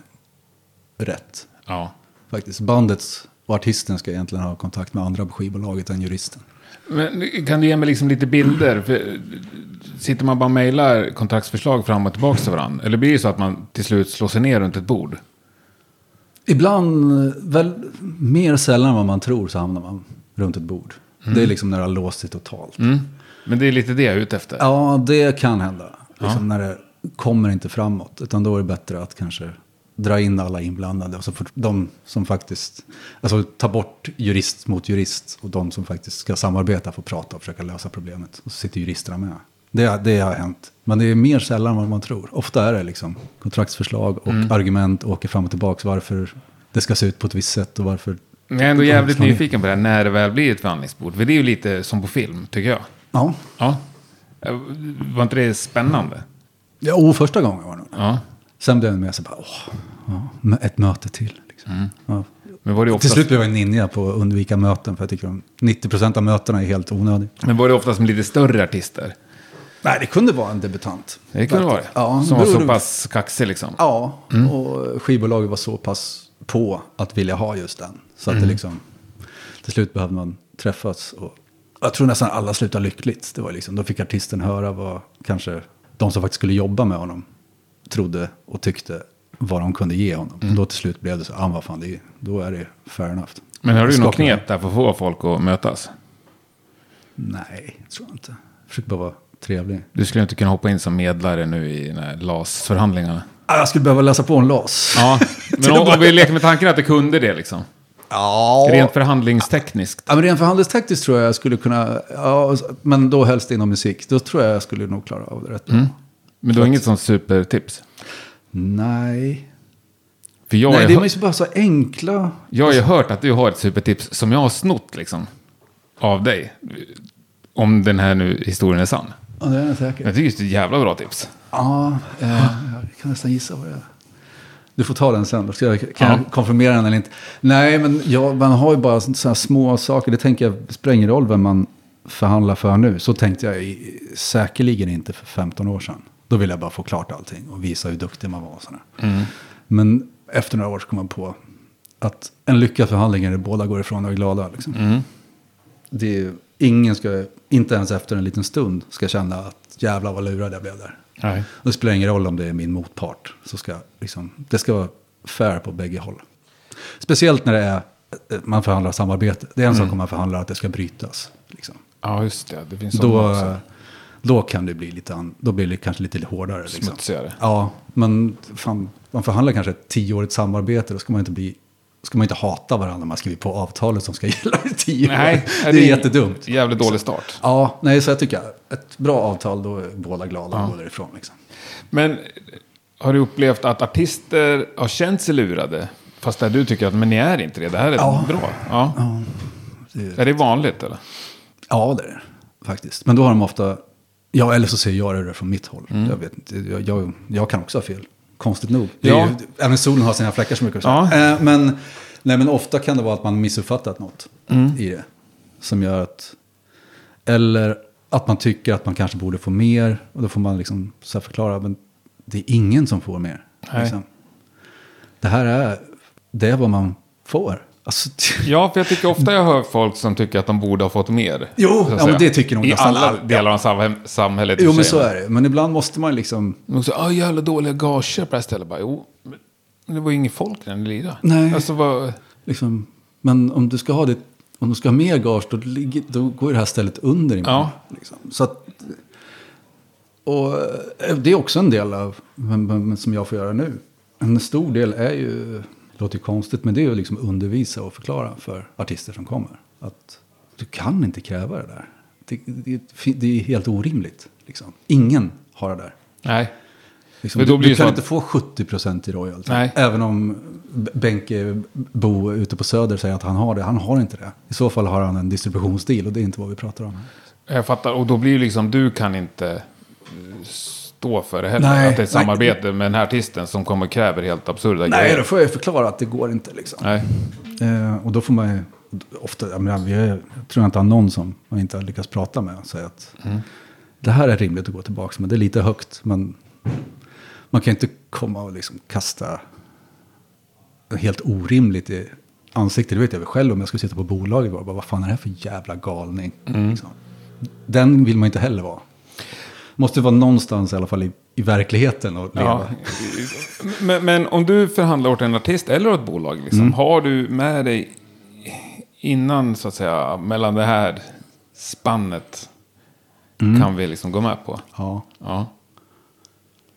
rätt. Ja. Faktiskt. Bandet och artisten ska egentligen ha kontakt med andra på skivbolaget än juristen. Men kan du ge mig liksom lite bilder? För, sitter man bara och mejlar kontraktsförslag fram och tillbaka till varandra? Eller blir det så att man till slut slår sig ner runt ett bord? Ibland, väl mer sällan än vad man tror, så hamnar man runt ett bord. Det är liksom när det har låst sig totalt. Mm. Men det är lite det jag är ute efter. Ja, det kan hända. Liksom när det kommer inte framåt. Utan då är det bättre att kanske dra in alla inblandade. Och så får de som faktiskt, alltså ta bort jurist mot jurist. Och de som faktiskt ska samarbeta får prata och försöka lösa problemet. Och så sitter juristerna med. Det, det har hänt. Men det är mer sällan vad man tror. Ofta är det liksom kontraktsförslag och argument åker fram och tillbaka. Varför det ska se ut på ett visst sätt och varför. Men jag är ändå jävligt nyfiken på det här när det väl blir ett förhandlingsbord. För det är ju lite som på film, tycker jag. Ja, Ja. Var inte det spännande? Ja, och första gången var det nog. Ja. Sen blev det mer så bara, åh, ja, ett möte till. Liksom. Ja. Men var det Till oftast, slut blev jag en ninja på att undvika möten, för jag tycker om 90% av mötena är helt onödiga. men var det oftast med lite större artister? Nej, det kunde vara en debutant. Det kunde vara det. Ja, Som var så pass kaxig liksom. Ja, och skivbolaget var så pass på att vilja ha just den. Så att det liksom, till slut behövde man träffas. Och jag tror nästan alla slutade lyckligt. Det var liksom, då fick artisten höra vad kanske de som faktiskt skulle jobba med honom trodde och tyckte vad de kunde ge honom. Då till slut blev det så, ah, vad fan, det är, då är det fair enough. Men har du något knep där för att få folk att mötas? Nej, tror jag inte. Försök bara vara trevlig. Du skulle inte kunna hoppa in som medlare nu i LAS-förhandlingarna. Ah, Jag skulle behöva läsa på en LAS. Ja, men om, om vi leker med tanken att det kunde det liksom. Ja. Rent förhandlingstekniskt. Ja, men rent förhandlingstekniskt tror jag jag skulle kunna, ja, men då helst inom musik. Då tror jag jag skulle nog klara av det rätt bra. Men du har inget sånt supertips? Nej. För jag, Nej, det är ju bara så enkla. jag har ju hört att du har ett supertips som jag har snott liksom. Av dig. Om den här nu historien är sann. Ja, det är jag säker. Jag tycker det är ett jävla bra tips. Ja, eh, jag kan nästan gissa vad det är. Du får ta den sen, då ska jag, kan Ja. jag konfirmera den eller inte. Nej, men ja, man har ju bara sådana små saker. Det tänker jag spelar ingen roll vem man förhandlar för nu. Så tänkte jag i, säkerligen inte för 15 år sedan. Då ville jag bara få klart allting och visa hur duktig man var. Och sådär. Men efter några år så kom man på att en lyckad förhandling är det båda går ifrån och är glada. Liksom. Det är, ingen ska, inte ens efter en liten stund, ska känna att jävlar vad lurad jag blev där. Nej. Det spelar ingen roll om det är min motpart. Så ska, liksom, det ska vara fair på bägge håll. Speciellt när det är, man förhandlar samarbete. Det är en sak om man förhandlar att det ska brytas. Liksom. Ja, just det. Det finns Då, sådana också. Då kan det bli lite, an, då blir det kanske lite hårdare. Liksom. Smutsigare. Ja, men fan, man förhandlar kanske ett tioårigt samarbete. Då ska man inte bli ska man inte hata varandra när man skriver på avtalet som ska gälla i tio Nej, år. Det är jättedumt. Jävligt dålig start. Ja, nej, så jag tycker ett bra avtal, då är båda glada och går därifrån. Liksom. Men har du upplevt att artister har känt sig lurade? Fast där du tycker att men ni är inte det, det här är Ja. bra. Ja. det- Är det vanligt eller? Ja, det är det faktiskt. Men då har de ofta, ja eller så ser jag det från mitt håll. Mm. Jag vet inte, jag, jag, jag kan också ha fel. Konstigt nog. Ja. ju, även solen har sina fläckar som brukar säga. Ja. Eh, men, nej, men ofta kan det vara att man missuppfattat något Mm. i det. Som gör att, eller att man tycker att man kanske borde få mer. Och då får man liksom så förklara, men det är ingen som får mer. Liksom. Det här är, det är vad man får. Alltså, Ja, för jag tycker ofta jag hör folk som tycker att de borde ha fått mer. Jo, ja, men det tycker nog I nästan alla alla. delar av samhäll- samhället. jo, men så är det. Men ibland måste man liksom... De säger, ah jävla dåliga gager på det här stället. Bara, jo, men det var ju ingen folk när ni lirade. Nej. Alltså, vad... Liksom, men om du ska ha det, om du ska ha mer gage, då, ligger, då går det här stället under imorgon. Ja. Liksom. Så att, och eh, det är också en del av, men, men, som jag får göra nu. En stor del är ju, det låter konstigt, men det är ju liksom undervisa och förklara för artister som kommer. Att du kan inte kräva det där. Det, det, det är helt orimligt. Liksom. Ingen har det där. Nej. Liksom, du du kan så inte få 70% i royalty. Nej. Även om Benke Bo ute på Söder säger att han har det. Han har inte det. I så fall har han en distributionsdeal och det är inte vad vi pratar om. Jag fattar. Och då blir det liksom, du kan inte stå för det heller. Nej, att det är ett nej. samarbete med den här artisten som kommer och kräver helt absurda Nej, grejer. då får jag förklara att det går inte liksom. Nej. Eh, och då får man ju ofta, jag, menar, jag tror inte har någon som man inte har lyckats prata med och säga att det här är rimligt att gå tillbaka men det är lite högt. Men man kan inte komma och liksom kasta helt orimligt i ansiktet. Det vet jag väl själv om jag skulle sitta på bolaget och bara, vad fan är det här för jävla galning? Liksom. Den vill man inte heller vara. Måste vara någonstans i alla fall i, i verkligheten och leva. Ja. Men, men om du förhandlar åt en artist eller åt ett bolag, liksom, Mm. har du med dig innan, så att säga, mellan det här spannet Mm. kan vi liksom gå med på? Ja. Ja.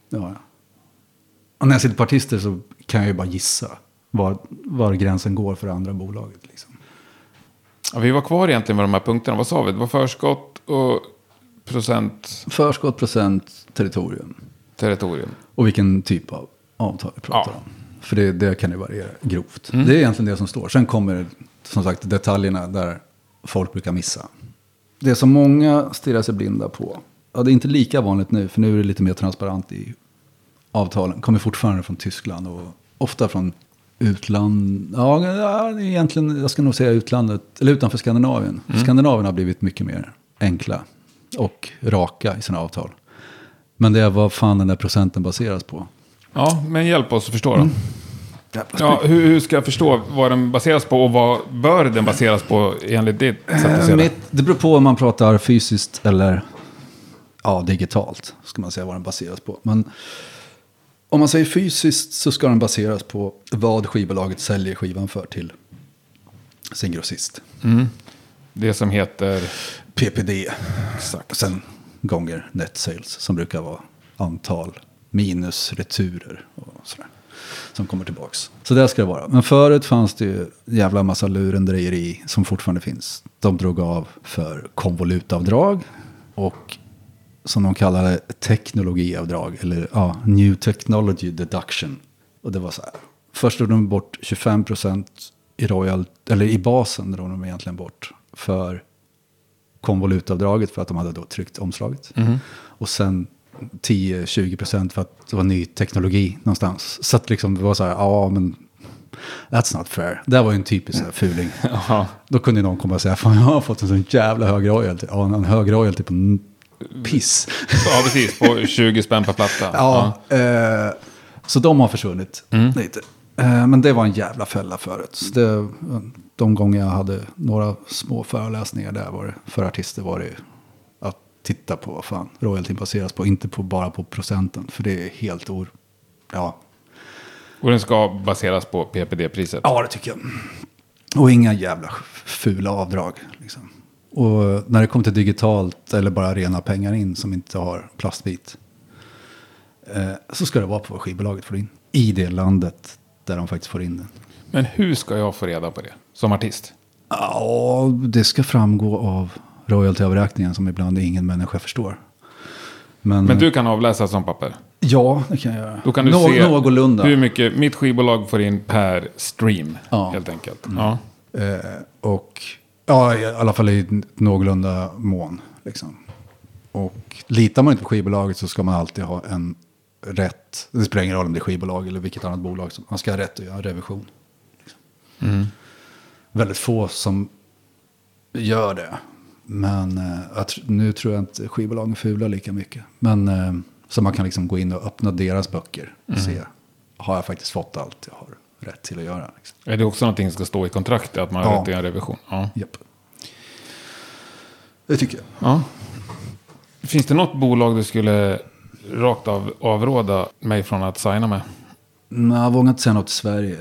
Jag. Och när jag sitter på artister så kan jag ju bara gissa var, var gränsen går för det andra bolaget. Liksom. Ja, vi var kvar egentligen med de här punkterna. Vad sa vi? Det var förskott och procent Förskott, procent, territorium. territorium. Och vilken typ av avtal vi pratar Ja. om. För det, det kan ju variera grovt. Det är egentligen det som står. Sen kommer som sagt detaljerna där folk brukar missa. Det som många stirrar sig blinda på ja, det är inte lika vanligt nu, för nu är det lite mer transparent i avtalen. Kommer fortfarande från Tyskland och ofta från utland. Ja, egentligen, jag ska nog säga utlandet, eller utanför Skandinavien. Skandinavien har blivit mycket mer enkla och raka i sina avtal. Men det är vad fan den där procenten baseras på. Ja, men hjälp oss att förstå då. Ja, hur, hur ska jag förstå vad den baseras på och vad bör den baseras på enligt ditt sätt att se Eh, det? mitt, det beror på om man pratar fysiskt eller ja, digitalt. Ska man säga vad den baseras på. Men om man säger fysiskt så ska den baseras på vad skivbolaget säljer skivan för till sin grossist. Det som heter... PPD. Exakt. Sen gånger net sales som brukar vara antal minus returer och sådär. Som kommer tillbaks. Så det ska det vara. Men förut fanns det ju jävla massa lurendrejeri som fortfarande finns. De drog av för konvolutavdrag och som de kallar det teknologiavdrag. Eller ja, new technology deduction. Och det var så här. Först drog de bort 25% i royal, eller i basen drog de egentligen bort för konvolutavdraget för att de hade då tryckt omslaget. Och sen 10-20% för att det var ny teknologi någonstans. Så att liksom det var så här, ja men that's not fair. Det var ju en typisk här fuling. Då kunde någon komma och säga, fan jag har fått en sån jävla hög royalty. Ja, en hög royalty på piss. Ja, precis. På 20 spänn per platta. Ja, eh, så de har försvunnit lite. Eh, men det var en jävla fälla förut. Så det, de gånger jag hade några små föreläsningar där var det, för artister var det ju att titta på vad fan royaltyn baseras på. Inte på, bara på procenten, för det är helt or... Ja, Och den ska baseras på PPD-priset. ja det tycker jag. Och inga jävla fula avdrag. Liksom. Och när det kommer till digitalt eller bara rena pengar in som inte har plastbit. Eh, så ska det vara på vad skivbolaget får in. I det landet där de faktiskt får in den. Men hur ska jag få reda på det som artist? Ja, det ska framgå av royaltyavräkningen som ibland ingen människa förstår. Men, Men du kan avläsa som papper. Ja, det kan jag göra. Då kan du Nå- se Någorlunda. hur mycket mitt skivbolag får in per stream. Ja. Helt enkelt. Ja. Eh, och ja, i alla fall i någorlunda mån. Liksom. Och litar man inte på skivbolaget så ska man alltid ha en rätt. Det spelar ingen roll om det är skivbolag eller vilket annat bolag. Man ska ha rätt att göra revision. Liksom. Väldigt få som gör det. Men eh, nu tror jag inte skivbolagen fular lika mycket. Men eh, så man kan liksom gå in och öppna deras böcker. Och se, har jag faktiskt fått allt jag har rätt till att göra? Liksom. Är det också någonting som ska stå i kontraktet? Att man har Ja. rätt göra en revision? Ja. Japp. Det tycker jag. ja. Finns det något bolag du skulle rakt av avråda mig från att signa med? Nej, jag vågar inte säga något i Sverige.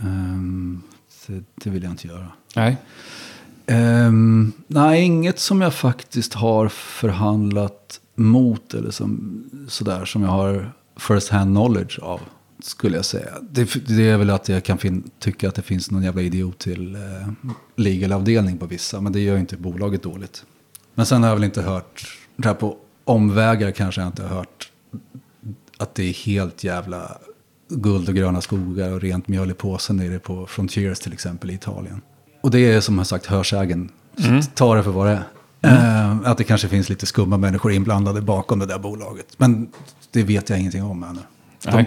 Ehm, det, det vill jag inte göra. Nej. Ehm, nej, inget som jag faktiskt har förhandlat mot eller som, sådär som jag har first hand knowledge av. Skulle jag säga. Det, det är väl att jag kan fin- tycka att det finns någon jävla idiot till eh, legalavdelning på vissa. Men det gör ju inte bolaget dåligt. Men sen har jag väl inte hört, det här på omvägar kanske jag inte har hört att det är helt jävla guld och gröna skogar och rent mjöl i påsen nere på Frontiers till exempel i Italien. Och det är som jag sagt hörsägen. Så Ta det för vad det är. Eh, att det kanske finns lite skumma människor inblandade bakom det där bolaget. Men det vet jag ingenting om ännu. De,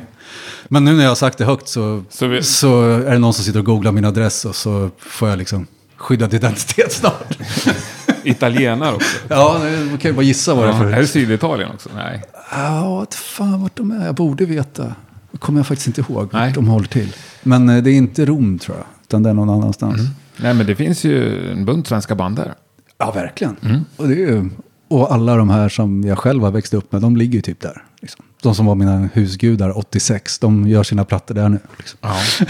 men nu när jag har sagt det högt så, Så så, vi- är det någon som sitter och googlar min adress och så får jag liksom skyddad identitet snart. Italienare också? ja, man kan ju bara gissa vad det är Ja. för... Är det Syditalien också? Nej. Ja, vad fan vart de är. Jag borde veta. Kommer jag faktiskt inte ihåg Nej. de håller till. Men eh, det är inte Rom tror jag. Utan det är någon annanstans. Nej, men det finns ju en bunt svenska band där. Ja, verkligen. Och, det är ju, och alla de här som jag själv har växt upp med, de ligger ju typ där. Liksom. De som var mina husgudar 86, de gör sina plattor där nu. Liksom. Ja.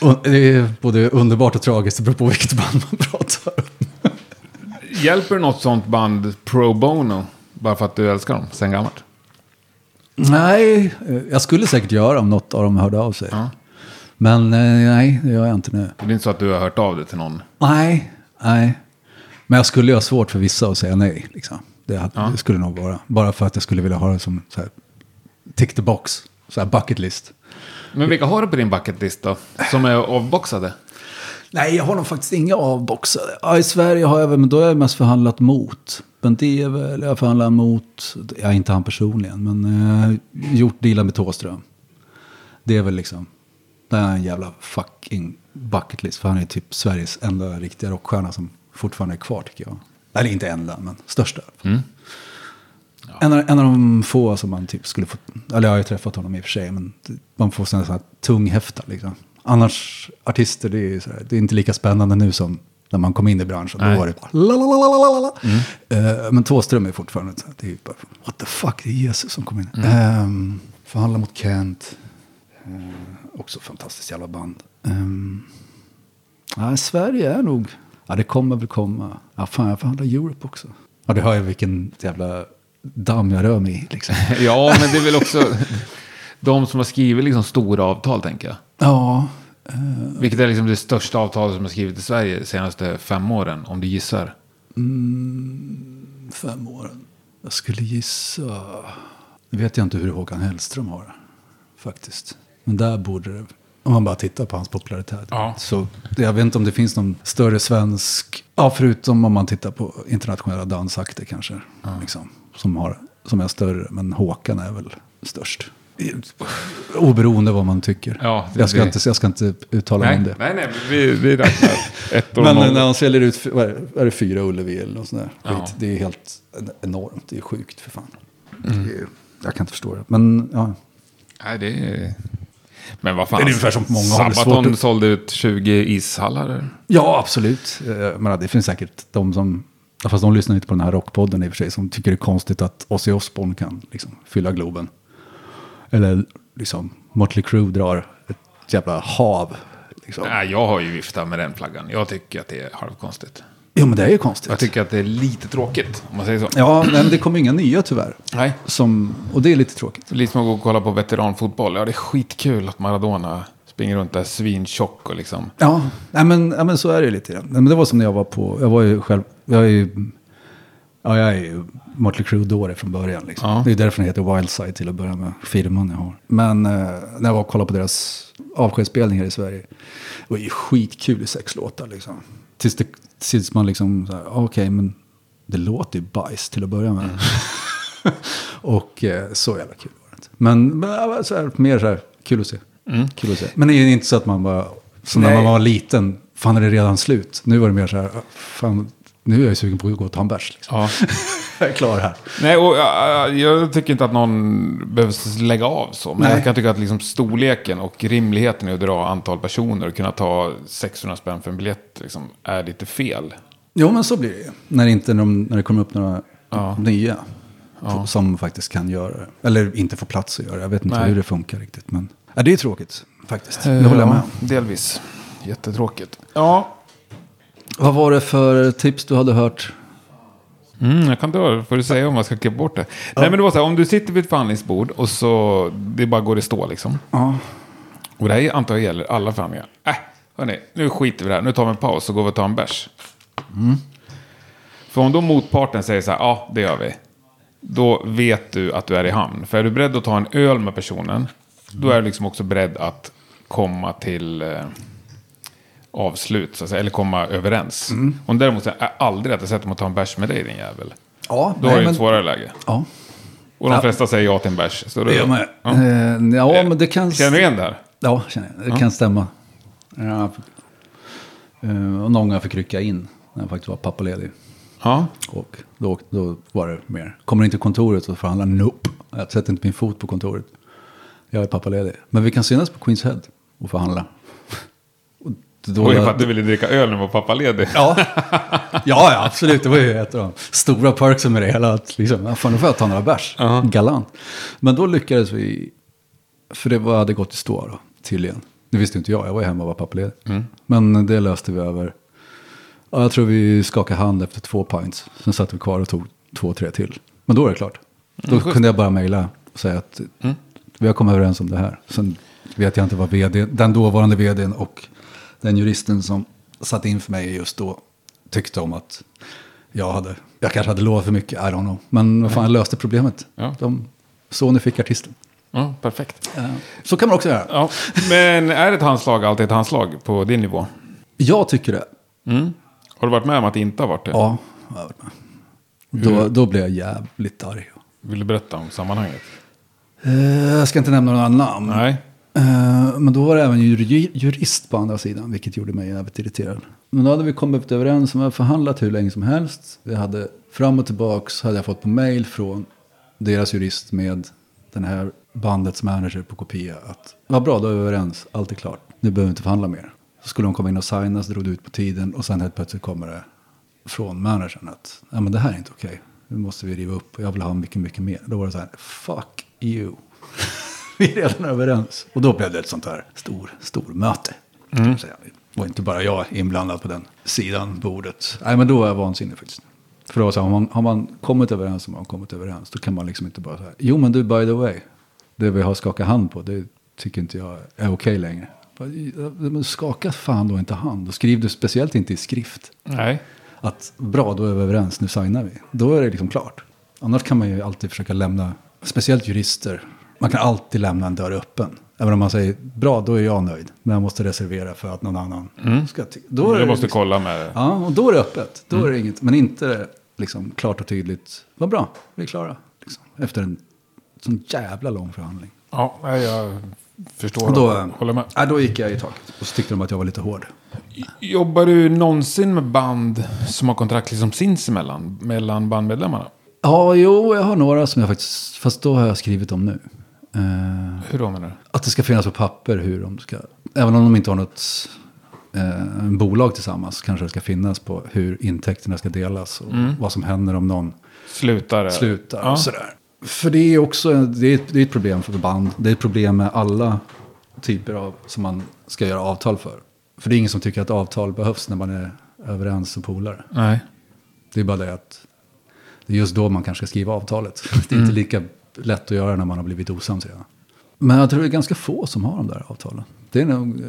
Och det är både underbart och tragiskt, det beror på vilket band man pratar om. Hjälper något sånt band pro bono? Bara för att du älskar dem sen gammalt? Nej, jag skulle säkert göra om något av dem hörde av sig. Ja. Men eh, nej, det gör jag inte nu. Det är inte så att du har hört av det till någon? Nej, nej. Men jag skulle ju ha svårt för vissa att säga nej. Liksom. Det, hade, Ja. det skulle nog vara. Bara för att jag skulle vilja ha det som så här, tick the box. Så här bucket list. Men vilka har du på din bucket list då? Som är avboxade? Nej, jag har nog faktiskt inga avboxade. Ja, I Sverige har jag väl, men då har jag mest förhandlat mot. Men det är väl, jag förhandlar mot, ja inte han personligen, men eh, gjort dealen med Thåström. Det är väl liksom, det är en jävla fucking bucket list. För han är typ Sveriges enda riktiga rockstjärna som fortfarande är kvar tycker jag. Eller inte enda, men största. En, av, en av de få som man typ skulle få, eller jag har ju träffat honom i och för sig, men man får sån här tung häfta liksom. Annars, artister, det är, så här, det är inte lika spännande nu som när man kom in i branschen. Då Nej. var det bara lalalalalala. Eh, men Thåström är fortfarande, så här, det är bara, what the fuck, det är Jesus som kom in. Mm. förhandla mot Kent, Eh, också fantastiskt jävla band. Um, ja, Sverige är nog, ja det kommer väl komma. Ja fan, jag förhandlar Europe också. Ja, det hör ju vilken jävla damm jag rör mig i liksom. Ja, men det är väl också de som har skrivit liksom stora avtal, tänker jag. Ja, Vilket är liksom det största avtalet som har skrivit i Sverige de senaste fem åren, om du gissar. fem åren. Jag skulle gissa... Nu vet jag inte hur Håkan Hellström har det, faktiskt. Men där borde det... Om man bara tittar på hans popularitet. Ja. Så jag vet inte om det finns någon större svensk... Ja, förutom om man tittar på internationella dansakter kanske. Liksom, som, har, som är större. Men Håkan är väl störst. Oberoende vad man tycker. Ja, det- jag, ska det- inte, jag ska inte uttala mig om det. nej, nej, vi, vi räknar ett och Men noll. när han säljer ut, vad är det, är det fyra Ullevi eller något sånt där Ja. Det är helt enormt, det är sjukt för fan. Mm. Det jag kan inte förstå det. Men ja, Nej, det är... Men vad fan. Det är ungefär som många Sabaton att- sålde ut 20 ishallar. ja absolut. Eh, Men det finns säkert de som, fast de lyssnar inte på den här rockpodden i och för sig, som tycker det är konstigt att Ozzy Osbourne kan liksom, fylla Globen. Eller liksom Motley Crue drar ett jävla hav. Liksom. Nej, jag har ju viftat med den flaggan. Jag tycker att det är halvkonstigt. Jo men det är ju konstigt. Jag tycker att det är lite tråkigt, om man säger så. Ja, men det kommer inga nya tyvärr. Nej. Som, och det är lite tråkigt. Lite som att gå och kolla på veteranfotboll. Ja, det är skitkul att Maradona springer runt där svintjock och liksom... Ja, nej men, ja, men så är det ju lite grann. Men det var som när jag var på, jag var ju själv, jag är ju, ja jag är ju Motley Crue-dåre från början. Liksom. Ja. Det är därför den heter Wildside till att börja med, firman jag har. Men eh, när jag var och kollade på deras avskedsspelningar i Sverige, det var ju skitkul i sex låtar liksom. Tills, det, tills man liksom, här, okej men det låter ju bajs till att börja med. och eh, så jävla kul var det inte. Men, men så här, mer så här, kul att se. Kul att se. Men det är inte så att man bara, som när man var liten, fan är det redan slut? Nu var det mer så här, fan, nu är jag sugen på att gå och ta en bärs. Liksom. Ja. Jag är klar här. Nej, och jag, jag tycker inte att någon behöver lägga av så. Men Nej. jag kan tycka att liksom storleken och rimligheten i att dra antal personer och kunna ta 600 spänn för en biljett liksom, är lite fel. Jo, men så blir det ju. När, inte, de, när det kommer upp några Ja. nya. Ja. Som faktiskt kan göra det. Eller inte får plats att göra det. Jag vet inte Nej. hur det funkar riktigt. Men ja, det är tråkigt faktiskt. Det håller jag med om. Delvis. Jättetråkigt. Ja. Vad var det för tips du hade hört? Mm, jag kan inte får du säga om jag ska klippa bort det. Nej, men det var så här, om du sitter vid ett förhandlingsbord och så det bara går i stå liksom. Ja. Och det här antar jag gäller alla förhandlingar. Äh, hörni, nu skiter vi det här. Nu tar vi en paus och går vi och tar en bärs. För om då motparten säger så här, ja det gör vi. Då vet du att du är i hamn. För är du beredd att ta en öl med personen, då är du liksom också beredd att komma till eh, avslut, så att säga, eller komma överens. Om däremot är aldrig att jag sätter mig och tar en bärs med dig din jävel. Ja, Då har du ett svårare läge. Ja, Och de Ja. flesta säger ja till en bärs. Så det man ju. ja. Eh, Ja, men det kan... Känner du igen det här? Ja, känner jag. Det kan stämma. Ja. Eh, Och någon gång fick rycka in när jag faktiskt var pappaledig. Ja. Och då, då var det mer. Kommer in till kontoret och förhandlar. Nope. Jag sätter inte min fot på kontoret. Jag är pappaledig. Men vi kan synas på Queens Head och förhandla. Och då, Oj, för att du ville dricka öl när var pappaledig. ja. ja, ja, absolut. Det var ju ett av de stora perksen med det hela. Att liksom, fan, nu får jag ta några bärs. Ja. Galant. Men då lyckades vi. För det var, hade gått i stå då, tydligen. Det visste inte jag. Jag var ju hemma och var pappaledig. Men det löste vi över. Ja, jag tror vi skakade hand efter två pints. Sen satt vi kvar och tog två, tre till. Men då är det klart. Då kunde jag bara mejla och säga att vi har kommit överens om det här. Sen vet jag inte vad vd, den dåvarande vdn och den juristen som satt in för mig just då tyckte om att jag hade, jag kanske hade lovat för mycket, I don't know. Men vad fan, jag löste problemet. Ja. De, Sony fick artisten. Ja, perfekt. Så kan man också göra. Ja, men är ett handslag alltid ett handslag på din nivå? Jag tycker det. Mm. Har du varit med om att det inte har varit det? Ja, jag har varit med. Då, då blev jag jävligt arg. Vill du berätta om sammanhanget? Eh, jag ska inte nämna några namn. Nej. Eh, men då var det även jur- jurist på andra sidan, vilket gjorde mig jävligt irriterad. Men då hade vi kommit överens om att förhandlat hur länge som helst. Vi hade fram och tillbaks hade jag fått på mail från deras jurist med den här bandets manager på kopia. Att vad bra, då är vi överens, allt är klart. Nu behöver vi inte förhandla mer. Så skulle de komma in och signa, så drog det ut på tiden och sen helt plötsligt kommer det från managern att ja, men det här är inte okej. Nu måste vi riva upp och jag vill ha mycket, mycket mer. Då var det så här, fuck you. vi är redan överens. Och då blev det ett sånt här stor, stor möte. Det var inte bara jag inblandad på den sidan bordet. Nej, men då var jag vansinnig faktiskt. För då var så här, har, man, har man kommit överens har man kommit överens. Då kan man liksom inte bara säga, jo men du by the way. Det vi har skakat hand på, det tycker inte jag är okej längre. Bara, "Ja, Men skaka fan då inte hand. Och skriv det speciellt inte i skrift Nej. att bra, då är vi överens, nu signar vi. Då är det liksom klart. Annars kan man ju alltid försöka lämna, speciellt jurister, man kan alltid lämna en dörr öppen. Även om man säger bra, då är jag nöjd. Men jag måste reservera för att någon annan ska ty- då det måste liksom, kolla med det. Ja, och då är det öppet. Då är det inget, men inte liksom klart och tydligt. Vad bra, vi är klara. Liksom, efter en sån jävla lång förhandling. Ja, jag förstår. Och då, och håller med. ja, då gick jag i taket. Och så tyckte de att jag var lite hård. Jobbar du någonsin med band som har kontrakt liksom sinsemellan? Mellan bandmedlemmarna? Ja, jo, jag har några som jag faktiskt, fast då har jag skrivit om nu. Eh, Hur då menar du? att det ska finnas på papper hur de ska, även om de inte har något eh, bolag tillsammans, kanske det ska finnas på hur intäkterna ska delas och vad som händer om någon Slutar slutar Ja. och sådär. För det är också det är, ett- det är ett problem för band. Det är ett problem med alla typer av som man ska göra avtal för. För det är ingen som tycker att avtal behövs när man är överens som polare. Nej. Det är bara det att det är just då man kanske ska skriva avtalet. Det är inte lika lätt att göra när man har blivit osams redan. Men jag tror det är ganska få som har de där avtalen. Det är nog,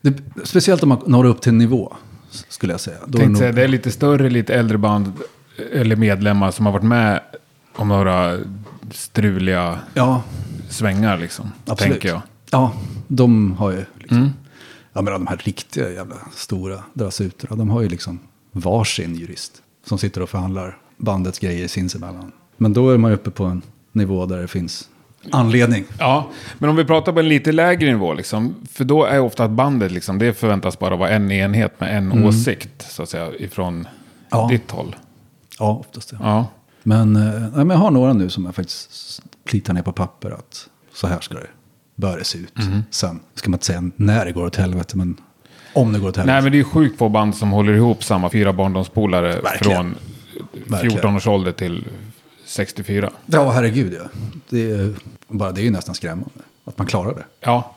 det, speciellt om man når upp till en nivå, skulle jag säga. Då är det Tänkte nog- säga, det är lite större, lite äldre band eller medlemmar som har varit med om några struliga Ja, svängar liksom. absolut. Tänker jag. Ja, de har ju, liksom, Mm. jag menar de här riktiga jävla stora drasuterna, de har ju liksom varsin jurist som sitter och förhandlar bandets grejer sinsemellan. Men då är man uppe på en nivå där det finns anledning. Ja, men om vi pratar på en lite lägre nivå, liksom, för då är ofta att bandet, liksom, det förväntas bara vara en enhet med en åsikt, så att säga, ifrån Mm. Ja. ditt håll. Ja, oftast det. Ja. Men, eh, nej, men jag har några nu som jag faktiskt plitar ner på papper att så här ska det, bör det se ut. Sen ska man inte säga när det går åt helvete, men om det går åt helvete. Nej, men det är sjukt få band som håller ihop samma fyra barndomspolare från Verkligen. 14 års ålder till 64. Ja, herregud ja. Det är, bara det är ju nästan skrämmande att man klarar det. Ja,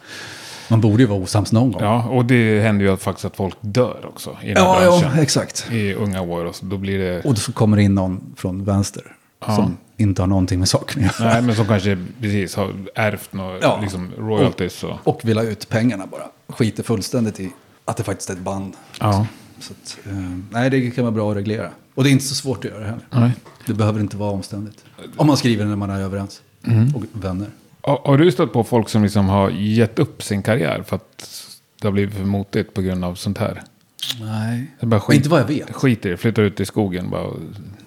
Man borde ju vara osams någon gång. ja, och det händer ju faktiskt att folk dör också i den ja, branschen. ja exakt. I unga år, och så då blir det... Och så kommer det in någon från vänster Ja. som inte har någonting med saken att göra. Nej, men som kanske precis har ärvt några Ja. liksom, royalties. Och, Och vill ha ut pengarna bara. Skiter fullständigt i att det faktiskt är ett band. ja. Så att, eh, nej, det kan vara bra att reglera. Och det är inte så svårt att göra heller. Nej. Det behöver inte vara omständigt. Om man skriver när man är överens. Mm. Och vänner. Har, har du stött på folk som liksom har gett upp sin karriär för att det har blivit för motigt på grund av sånt här? Nej. Det bara skit, Inte vad jag vet. Skiter i det, flyttar ut i skogen bara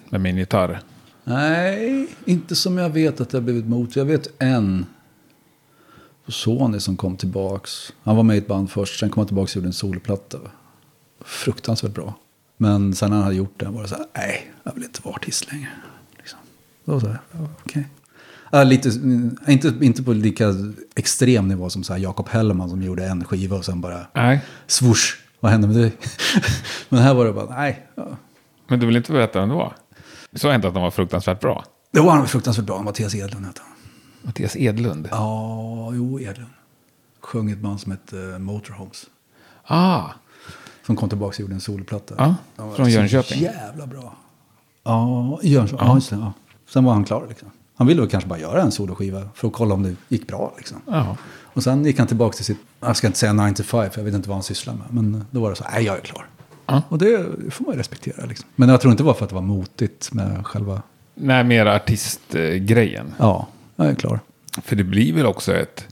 med min gitarr. Nej, inte som jag vet att det har blivit mot. Jag vet en på Sony som kom tillbaks. Han var med i ett band först, sen kom han tillbaks och gjorde en solplatta. Fruktansvärt bra. Men sen när han hade gjort det var det så här, nej, jag vill inte vara artist längre. Liksom. Då så här. Ja, lite, mm, inte, inte på lika extrem nivå som så här Jakob Hellman som gjorde en skiva och sen bara Nej, swoosh, vad hände med dig? Men här var det bara, nej. Ja. men du vill inte berätta vem det var? Det sa inte att de var fruktansvärt bra. Det var han fruktansvärt bra, Mattias Edlund hette han. Mattias Edlund. Ja, jo, Edlund. Sjöng ett band som hette uh, Motorhomes. Ah, Som kom tillbaka och gjorde en solplatta. Ja, från Jönköping. Jävla bra. Ja, Jönköping. Ja. just det. Ja. Sen var han klar liksom. Han ville väl kanske bara göra en soloskiva för att kolla om det gick bra liksom. ja. Och sen gick han tillbaka till sitt, jag ska inte säga 9 to 5 för jag vet inte vad han sysslar med. Men då var det så, nej jag är klar. Ja. Och det får man ju respektera liksom. Men jag tror inte det var för att det var motigt med själva, Nej, mer artistgrejen. ja, jag är klar. För det blir väl också ett...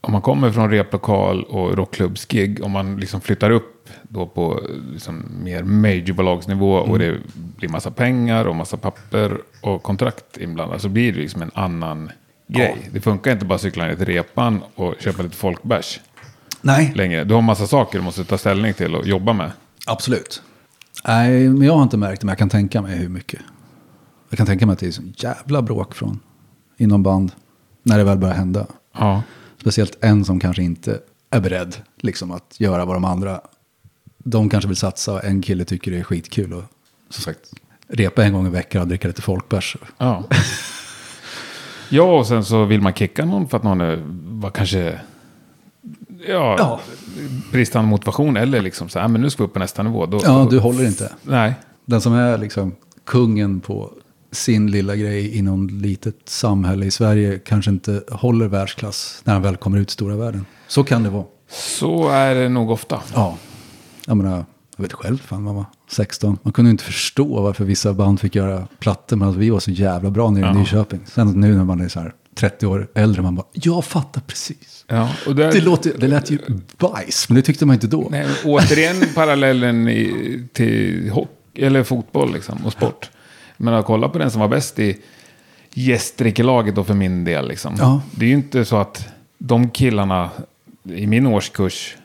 Om man kommer från replokal och rockklubbsgig, om man liksom flyttar upp då på liksom mer majorbolagsnivå och det blir massa pengar och massa papper och kontrakt inblandat så blir det liksom en annan grej. Det funkar inte bara cykla ner till repan och köpa lite folkbärs Nej, längre. Du har massa saker du måste ta ställning till och jobba med. absolut. Nej, men jag har inte märkt det, men jag kan tänka mig hur mycket. Jag kan tänka mig att det är så jävla bråk från inom band när det väl börjar hända. Ja. Speciellt en som kanske inte är beredd liksom, att göra vad de andra. De kanske vill satsa och en kille tycker det är skitkul. Och som sagt, repa en gång i veckan och dricka lite folkbärs. Ja. ja, och sen så vill man kicka någon för att någon är, var kanske... Ja, Ja. bristande motivation eller liksom så här, men nu ska vi upp på nästa nivå. Då, Ja, då, du håller inte. Nej, Den som är liksom kungen på sin lilla grej i någon litet samhälle i Sverige kanske inte håller världsklass när han väl kommer ut i stora världen. Så kan det vara. så är det nog ofta. Ja, jag menar, jag vet själv, fan man var 16. Man kunde inte förstå varför vissa band fick göra plattor, men vi var så jävla bra nere i Ja. Nyköping. Sen nu när man är så här 30 år äldre, man bara, jag fattar precis. Ja, och där, Det, låter, det lät ju bajs, men det tyckte man inte då. nej, återigen parallellen i, till hockey, eller fotboll liksom, och sport. Men att kolla på den som var bäst i gästdrickelaget då för min del. Liksom. Ja. Det är ju inte så att de killarna i min årskurs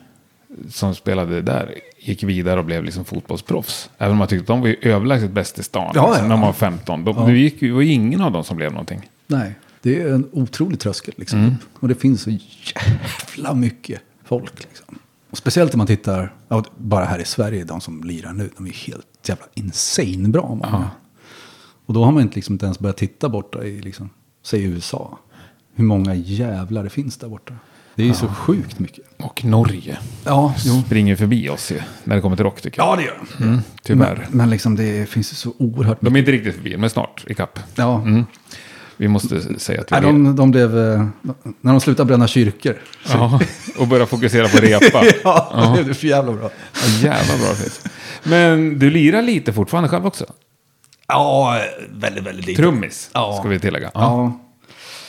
som spelade där gick vidare och blev liksom fotbollsproffs. Även om man tyckte att de var ju överlägset bäst i stan. Ja, liksom, ja. När man var 15. De, Ja. Det gick, det var ingen av dem som blev någonting. Nej, det är en otrolig tröskel. Liksom. Och det finns så jävla mycket folk. Liksom. Och speciellt om man tittar, bara här i Sverige, de som lirar nu, de är helt jävla insane bra. Många. Och då har man inte, liksom inte ens börjat titta borta i, liksom, säg USA. Hur många jävlar det finns där borta. Det är ju så sjukt mycket. Och Norge Ja, jo. springer förbi oss ju, när det kommer till rock tycker jag. Ja, det gör de. Mm, tyvärr. Men, men liksom det finns ju så oerhört De mycket. är inte riktigt förbi, men snart ikapp. Ja, Mm. Vi måste säga att vi Nej, de, de blev, eh, när de slutade bränna kyrkor. Ja, och börja fokusera på repa. Ja, det blev för jävla bra. Ja, jävla bra fit. Men du lirar lite fortfarande själv också? Ja, väldigt, väldigt lite. Trummis, Ja. ska vi tillägga. Ja. Ja,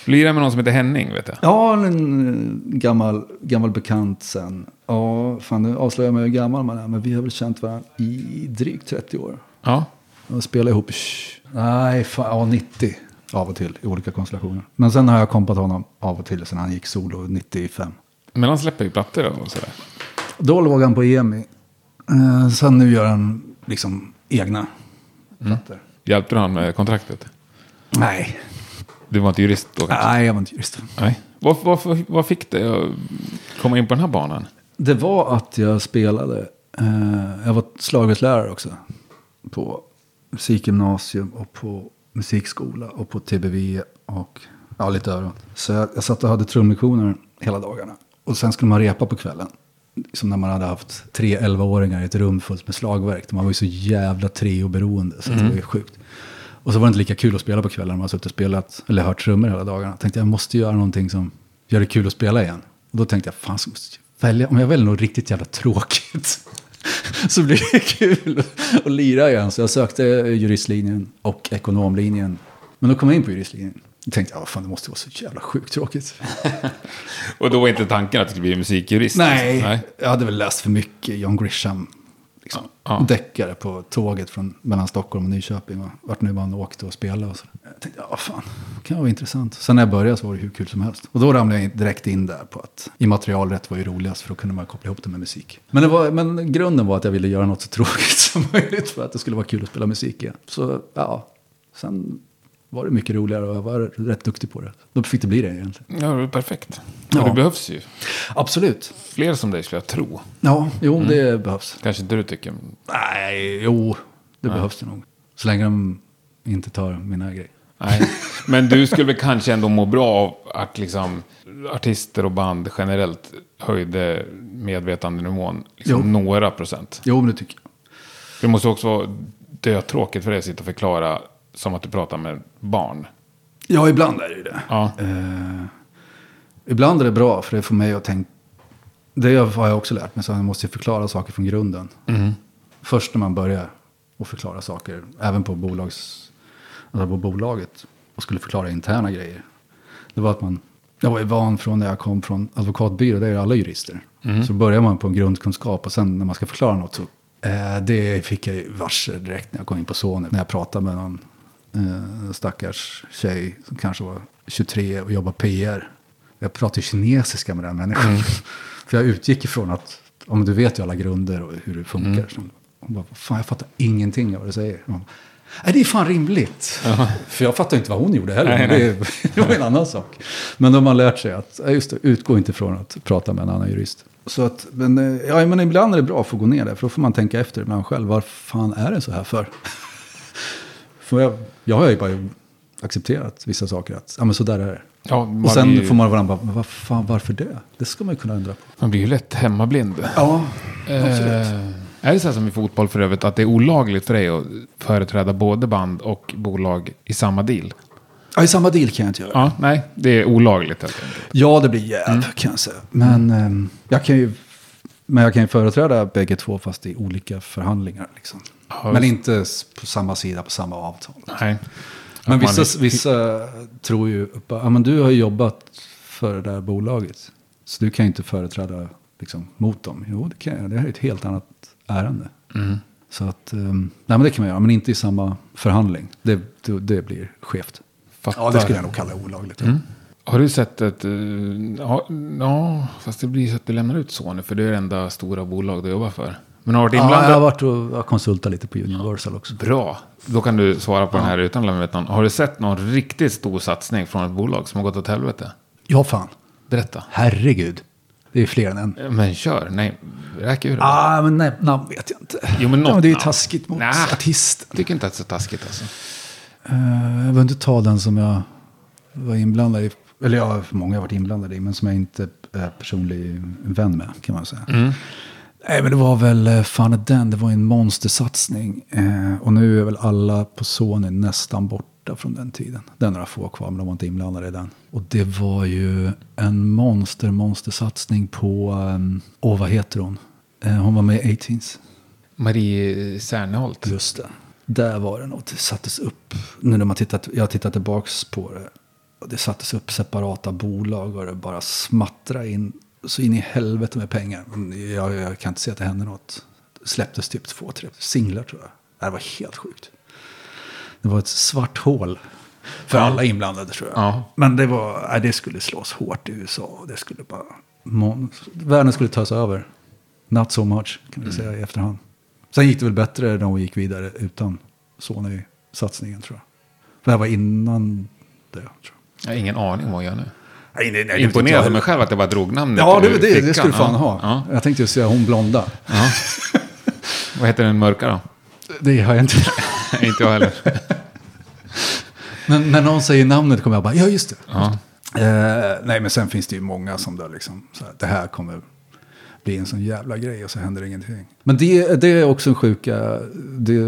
lirar med någon som heter Henning, vet jag. ja en eh, gammal, gammal bekant sen. Ja, fan nu avslöjar mig hur gammal man är. Men vi har väl känt varandra i drygt 30 år. Ja. Och spelat ihop, sh, nej, fan, ja, 90 av och till i olika konstellationer. Men sen har jag kompat honom av och till sen han gick solo 95. Men han släpper ju plattor och sådär. Då låg han på EMI. Eh, sen nu gör han liksom egna plattor. Hjälpte du han med kontraktet? Nej, Du var inte jurist då kanske? nej, jag var inte jurist. Nej. Vad, vad, vad fick dig att komma in på den här banan? Det var att jag spelade. Eh, jag var slagverkslärare också. På musikgymnasium och på musikskola och på TBV och ja, lite överallt. Så jag, jag satt och hade trumlektioner hela dagarna. Och sen skulle man repa på kvällen. Som när man hade haft tre 11-åringar i ett rum fullt med slagverk. Man var ju så jävla trioberoende så att det var ju sjukt. Och så var det inte lika kul att spela på kvällen när man har suttit och spelat, eller hört trummor hela dagarna. Jag tänkte jag måste göra någonting som gör det kul att spela igen. Och då tänkte jag, fan så måste jag välja, om jag väljer något riktigt jävla tråkigt. så blir det kul att lira igen. Så jag sökte juristlinjen och ekonomlinjen. Men då kom jag in på juristlinjen. Då tänkte jag, "Ah, fan det måste vara så jävla sjukt tråkigt. Och då var inte tanken att du skulle bli musikjurist? Nej, Nej. jag hade väl läst för mycket John Grisham. Liksom. Ja. Deckare på tåget från, mellan Stockholm och Nyköping. Och vart nu man åkte och spelade. Och så. Jag tänkte, ja fan, det kan vara intressant. Sen när jag började så var det hur kul som helst. Och då ramlade jag direkt in där på att immaterialrätt var ju roligast. För då kunde man koppla ihop det med musik. Men, det var, men grunden var att jag ville göra något så tråkigt som möjligt. För att det skulle vara kul att spela musik igen. Så ja, sen var det mycket roligare och jag var rätt duktig på det. Då fick det bli det egentligen. Ja, det är perfekt. Ja. Och det behövs ju. Absolut. Fler som dig skulle jag tro. Ja, jo det behövs. Kanske inte du tycker. Nej, jo, det behövs det nog. Så länge de inte tar mina grejer. Nej. Men du skulle väl kanske ändå må bra av att liksom artister och band generellt höjde medvetandenivån liksom Jo. några procent. Jo, men det tycker jag. Det måste också vara dötråkigt för dig att sitta och förklara som att du pratar med barn. Ja, ibland är det ju det. Ja. Eh, ibland är det bra, för det får mig att tänka. Det har jag också lärt mig, så jag måste förklara saker från grunden. Först när man börjar och förklara saker, även på, bolags, alltså på bolaget, och skulle förklara interna grejer. Det var att man, Jag var ju van från när jag kom från advokatbyrå, där är alla jurister. Så börjar man på en grundkunskap och sen när man ska förklara något så... Eh, det fick jag ju varse direkt när jag kom in på Sony. När jag pratade med någon eh, stackars tjej som kanske var 23 och jobbade PR. Jag pratade kinesiska med den människan. För jag utgick ifrån att, om du vet ju alla grunder och hur det funkar. Så hon bara, fan jag fattar ingenting av vad du säger. Nej, det är fan rimligt. För jag fattar inte vad hon gjorde heller. Nej, men Det, var en annan sak. Men de har lärt sig att, ja, just det, utgå inte från att prata med en annan jurist. Så att, men, eh, ja, men ibland är det bra att få gå ner där. För då får man tänka efter ibland själv. Vad fan är det så här för? för jag, jag har ju bara accepterat vissa saker. Att, ja men så där är det. Ja, Och sen blir, får man varandra bara, men vad fan, varför det? Det ska man ju kunna ändra på. man blir ju lätt hemmablind. Ja, Eh, är det så här som i fotboll för övrigt, att det är olagligt för dig att företräda både band och bolag i samma deal? ja, i samma deal kan jag inte göra. Ja, nej, det är olagligt helt enkelt. Ja, det blir jäv kan jag säga. Men, ehm, jag kan ju, men jag kan ju företräda bägge två fast i olika förhandlingar. Liksom. Ja, men inte på samma sida på samma avtal. Nej. Men Att man vissa, vissa tror ju, ja men du har ju jobbat för det där bolaget. Så du kan ju inte företräda liksom, mot dem. Jo, det kan jag. Det här är ett helt annat ärende. Mm. Så att, ehm, nej men det kan man göra, men inte i samma förhandling. Det, det, det blir skevt. Fattar. Ja, det skulle jag nog kalla olagligt. Har du sett ett... eh, ja, ja, fast det blir så att du lämnar ut Sony, för det är det enda stora bolag du jobbar för. Men har du varit Ja, inblandad? jag har varit och jag konsultat lite på Universal också. Bra. Då kan du svara på den här utan att veta någon. Har du sett någon riktigt stor satsning från ett bolag som har gått åt helvete? Ja, fan. Berätta. Herregud. Det är fler än en. Men kör. Nej, räk ur det. Ah, men nej, namn vet jag inte. Jo, men ja, något men det är ju taskigt mot Nä. artisten. Jag tycker inte att det är så taskigt alltså. Uh, jag vill inte ta den som jag var inblandad i. Eller ja, många har varit inblandade i. Men som jag inte är personlig vän med, kan man säga. Mm. Nej, men det var väl, eh, fan den, det var en monstersatsning. Eh, och nu är väl alla på Sony nästan borta från den tiden. Det är några få kvar, men de var inte inblandade i den. Och det var ju en monster, monstersatsning på, um, åh vad heter hon? Eh, hon var med i 18s. Marie Serneholt. Just det. Där var det något, det sattes upp, nu när man tittat, jag har tittat tillbaks på det. Och det sattes upp separata bolag och det bara smattrade in så in i helvete med pengar. Men jag, jag kan inte se att det hände något. Det släpptes typ två, tre singlar tror jag. Det var helt sjukt. Det var ett svart hål för alla inblandade tror jag. Ja. Men det, var, nej, det skulle slås hårt i USA. Det skulle bara, världen skulle tas över. Not so much kan vi säga i efterhand. Sen gick det väl bättre när hon gick vidare utan Sony-satsningen tror jag. För det här var innan det. Tror jag. Jag har ingen aning vad hon gör nu. Nej, nej, nej, imponerad av mig själv att jag bara drog namnet Ja, det, det, det skulle du fan ja. ha. Ja. Jag tänkte just säga hon blonda. Ja. Vad heter den mörka då? Det har jag inte. inte jag heller. Men när någon säger namnet kommer jag bara, ja just det. Ja. Eh, nej, men sen finns det ju många som där liksom, så här, det här kommer bli en sån jävla grej och så händer ingenting. Men det, det är också en sjuka, det,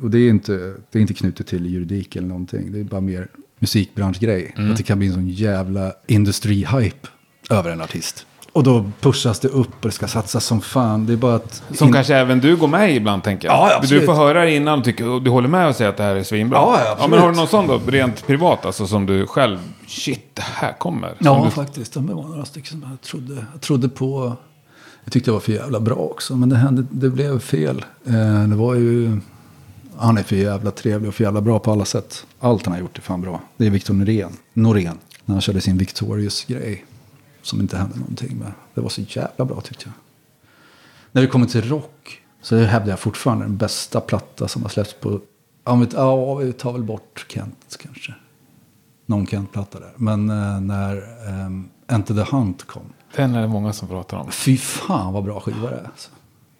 och det är, inte, det är inte knutet till juridik eller någonting. Det är bara mer musikbranschgrej. Att det kan bli en sån jävla industri-hype över en artist. Och då pushas det upp och det ska satsas som fan. Det är bara att... Som in- kanske även du går med i ibland, tänker jag. Ja, absolut. Du får höra det innan och tycker, du håller med och säger att det här är svinbra. Ja, ja, absolut. men har du någon sån då, rent privat, alltså som du själv, shit, det här kommer. Ja, du, faktiskt. Det var några stycken som jag trodde, jag trodde på. Jag tyckte det var för jävla bra också, men det, hände, det blev fel. Eh, det var ju... Han är för jävla trevlig och för jävla bra på alla sätt. Allt han har gjort är fan bra. Det är Victor Norén. Norén. När han körde sin Victorious-grej. Som inte hände någonting med. Det var så jävla bra tyckte jag. När vi kommer till rock. Så hävdar jag fortfarande den bästa platta som har släppts på... Ja, vi- ja, vi tar väl bort Kent kanske. Någon Kent-platta där. Men eh, när um, Enter the Hunt kom. Den är det många som pratar om. Fy fan vad bra skiva det är. Alltså.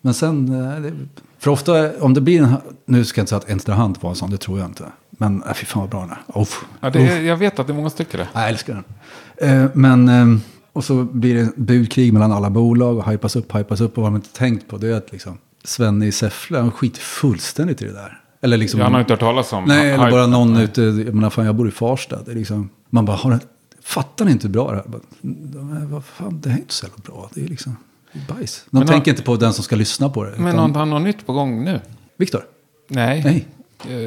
Men sen, eh, det, för ofta om det blir en, nu ska jag inte säga att the Hunt var en sån, det tror jag inte. Men äh, fy fan vad bra den är. Uff. Ja, det, är- jag vet att det är många stycken det. Jag älskar den. Eh, men, eh, och så blir det budkrig mellan alla bolag och hypas upp, hypas upp. Och vad man inte tänkt på det är att liksom, Svenne i Säffle, han skiter fullständigt i det där. Eller liksom, Jag har inte hört talas om. Nej, eller bara någon ute, jag menar fan jag bor i Farsta. Det är liksom, man bara, har fattar ni inte hur bra det här är? Bara, "Nej, Vad fan, det här är inte så jävla bra. Det är liksom bajs. De Men tänker har- inte på den som ska lyssna på det. Men utan- har han något nytt på gång nu? Viktor? Nej. Nej.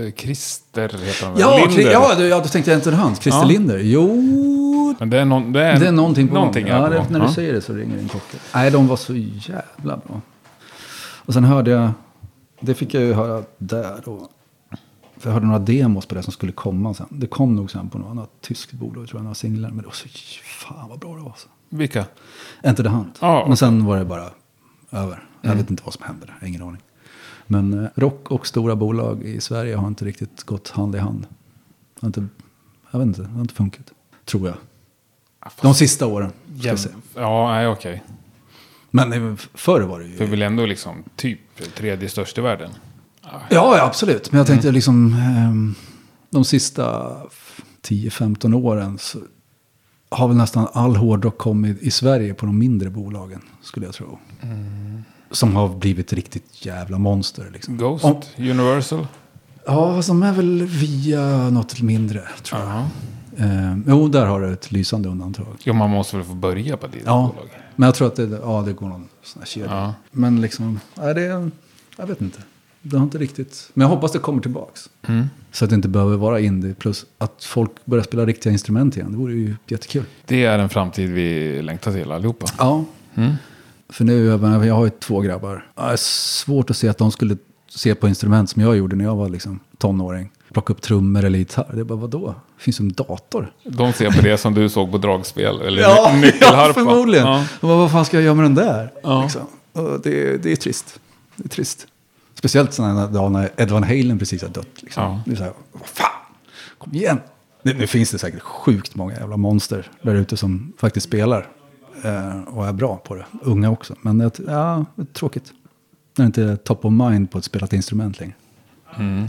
Eh, Christer heter han väl? Ja, Linder. Ja, du, ja, då tänkte jag inte hans. Christer Ja. Linder. Jo, Men det är, någon, det är, det är någonting på någonting gång. Ja, det, när Ja. du säger det så ringer en klocka. Nej, de var så jävla bra. Och sen hörde jag, det fick jag ju höra där då. För jag hörde några demos på det som skulle komma sen. Det kom nog sen på något annat tyskt bolag, tror jag, några singlar. Men det var så, fan vad bra det var. Alltså. Vilka? Enter the Hunt. Ja, okej. Men sen var det bara över. Jag vet inte vad som hände där, ingen aning. Men eh, rock och stora bolag i Sverige har inte riktigt gått hand i hand. Har inte, jag vet inte, det har inte funkat. Tror jag. De sista åren. Ska jag säga. Ja, nej okej. Men eh, förr var det ju... För väl ändå liksom typ tredje störst i världen. Ja, ja, absolut. Men jag tänkte liksom ehm, de sista 10-15 åren så har väl nästan all hårdrock kommit i Sverige på de mindre bolagen, skulle jag tro. Som har blivit riktigt jävla monster. Liksom. Ghost, Om- Universal. Ja, de är väl via något mindre, tror jag. Ja. Ehm, jo, där har du ett lysande undantag. Jo, man måste väl få börja på ditt Ja, bolag. men jag tror att det, ja, det går någon sån här kedja. Ja. Men liksom, nej, det, jag vet inte. Det har inte riktigt, men jag hoppas det kommer tillbaks. Mm. Så att det inte behöver vara indie, plus att folk börjar spela riktiga instrument igen. Det vore ju jättekul. Det är en framtid vi längtar till allihopa. Ja. Mm. För nu, jag har ju två grabbar. Ja, Det är svårt att se att de skulle se på instrument som jag gjorde när jag var liksom tonåring. Plocka upp trummor eller gitarr. Det är bara, vadå? Det finns ju en dator. De ser på det som du såg på dragspel eller ny- nyckelharpa. ja, förmodligen. Ja. Och vad, vad fan ska jag göra med den där? Ja. Liksom. Det, det är trist. Det är trist. Speciellt sådana dagar när Ed Van Halen precis har dött. Liksom. Ja. Det är så här, vad fan, kom igen. Nu, nu finns det säkert sjukt många jävla monster där ute som faktiskt spelar. Eh, och är bra på det. Unga också. Men det, ja, det är tråkigt. När det inte är top of mind på ett spelat instrument längre.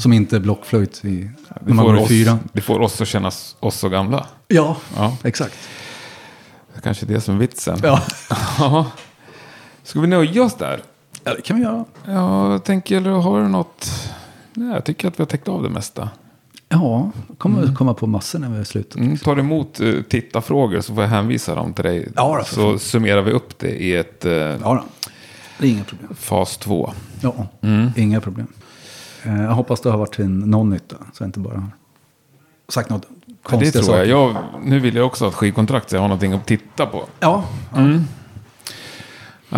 Som inte är blockflöjt i, Det när man går i fyran. det får oss att känna oss så gamla. Ja, Ja. exakt. Det kanske är det som är vitsen. Ja. Ja. Ska vi nöja oss där? Ja, det kan vi göra. Ja, jag tänker, eller har du något? Nej, jag tycker att vi har täckt av det mesta. Ja, kommer komma på massor när vi är slutat. Mm, tar emot uh, tittarfrågor så får jag hänvisa dem till dig. Ja, då, så summerar vi upp det i ett uh, Ja, då. det är inga problem. fas 2. Ja, inga problem. Eh, Jag hoppas det har varit till någon nytta, så jag inte bara har sagt något Det konstiga tror jag. jag. Nu vill jag också ha ett skivkontrakt så jag har någonting att titta på. Ja, Ja,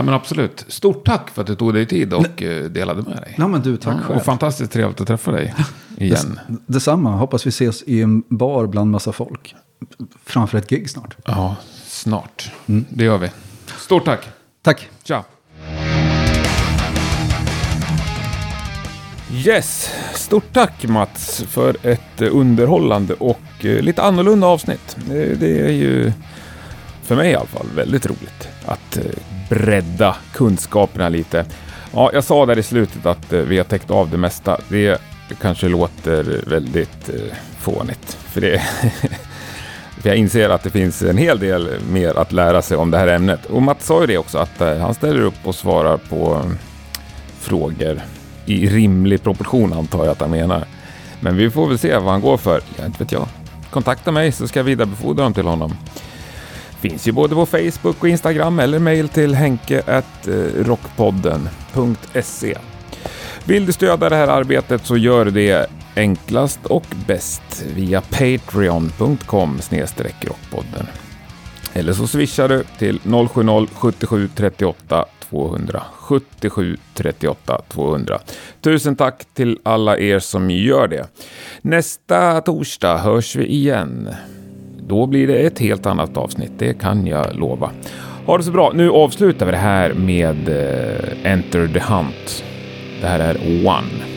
men absolut. Stort tack för att du tog dig tid och eh, delade med dig. ja men du, tack Ja, själv. och fantastiskt trevligt att träffa dig igen. Des, detsamma, hoppas vi ses i en bar bland massa folk. Framför ett gig snart. Ja, snart. Det gör vi. Stort tack. Tack. Tja. Yes, stort tack Mats för ett underhållande och eh, lite annorlunda avsnitt. Eh, Det är ju för mig i alla fall väldigt roligt att eh, bredda kunskaperna lite. Ja, jag sa där i slutet att eh, vi har täckt av det mesta. Det kanske låter väldigt eh, fånigt, för det För jag inser att det finns en hel del mer att lära sig om det här ämnet. Och Mats sa ju det också, att han ställer upp och svarar på mm, frågor i rimlig proportion antar jag att han menar. Men vi får väl se vad han går för. Ja, inte vet jag. Kontakta mig så ska jag vidarebefordra dem till honom. Finns ju både på Facebook och Instagram eller mejl till henkerockpodden.se eh, Vill du stödja det här arbetet så gör det enklast och bäst via patreon.com rockpodden. Eller så swishar du till 070 77 38 200. 77 38 200. Tusen tack till alla er som gör det. Nästa torsdag hörs vi igen. Då blir det ett helt annat avsnitt, det kan jag lova. Ha det så bra. Nu avslutar vi det här med eh, Enter the Hunt. Det här är One.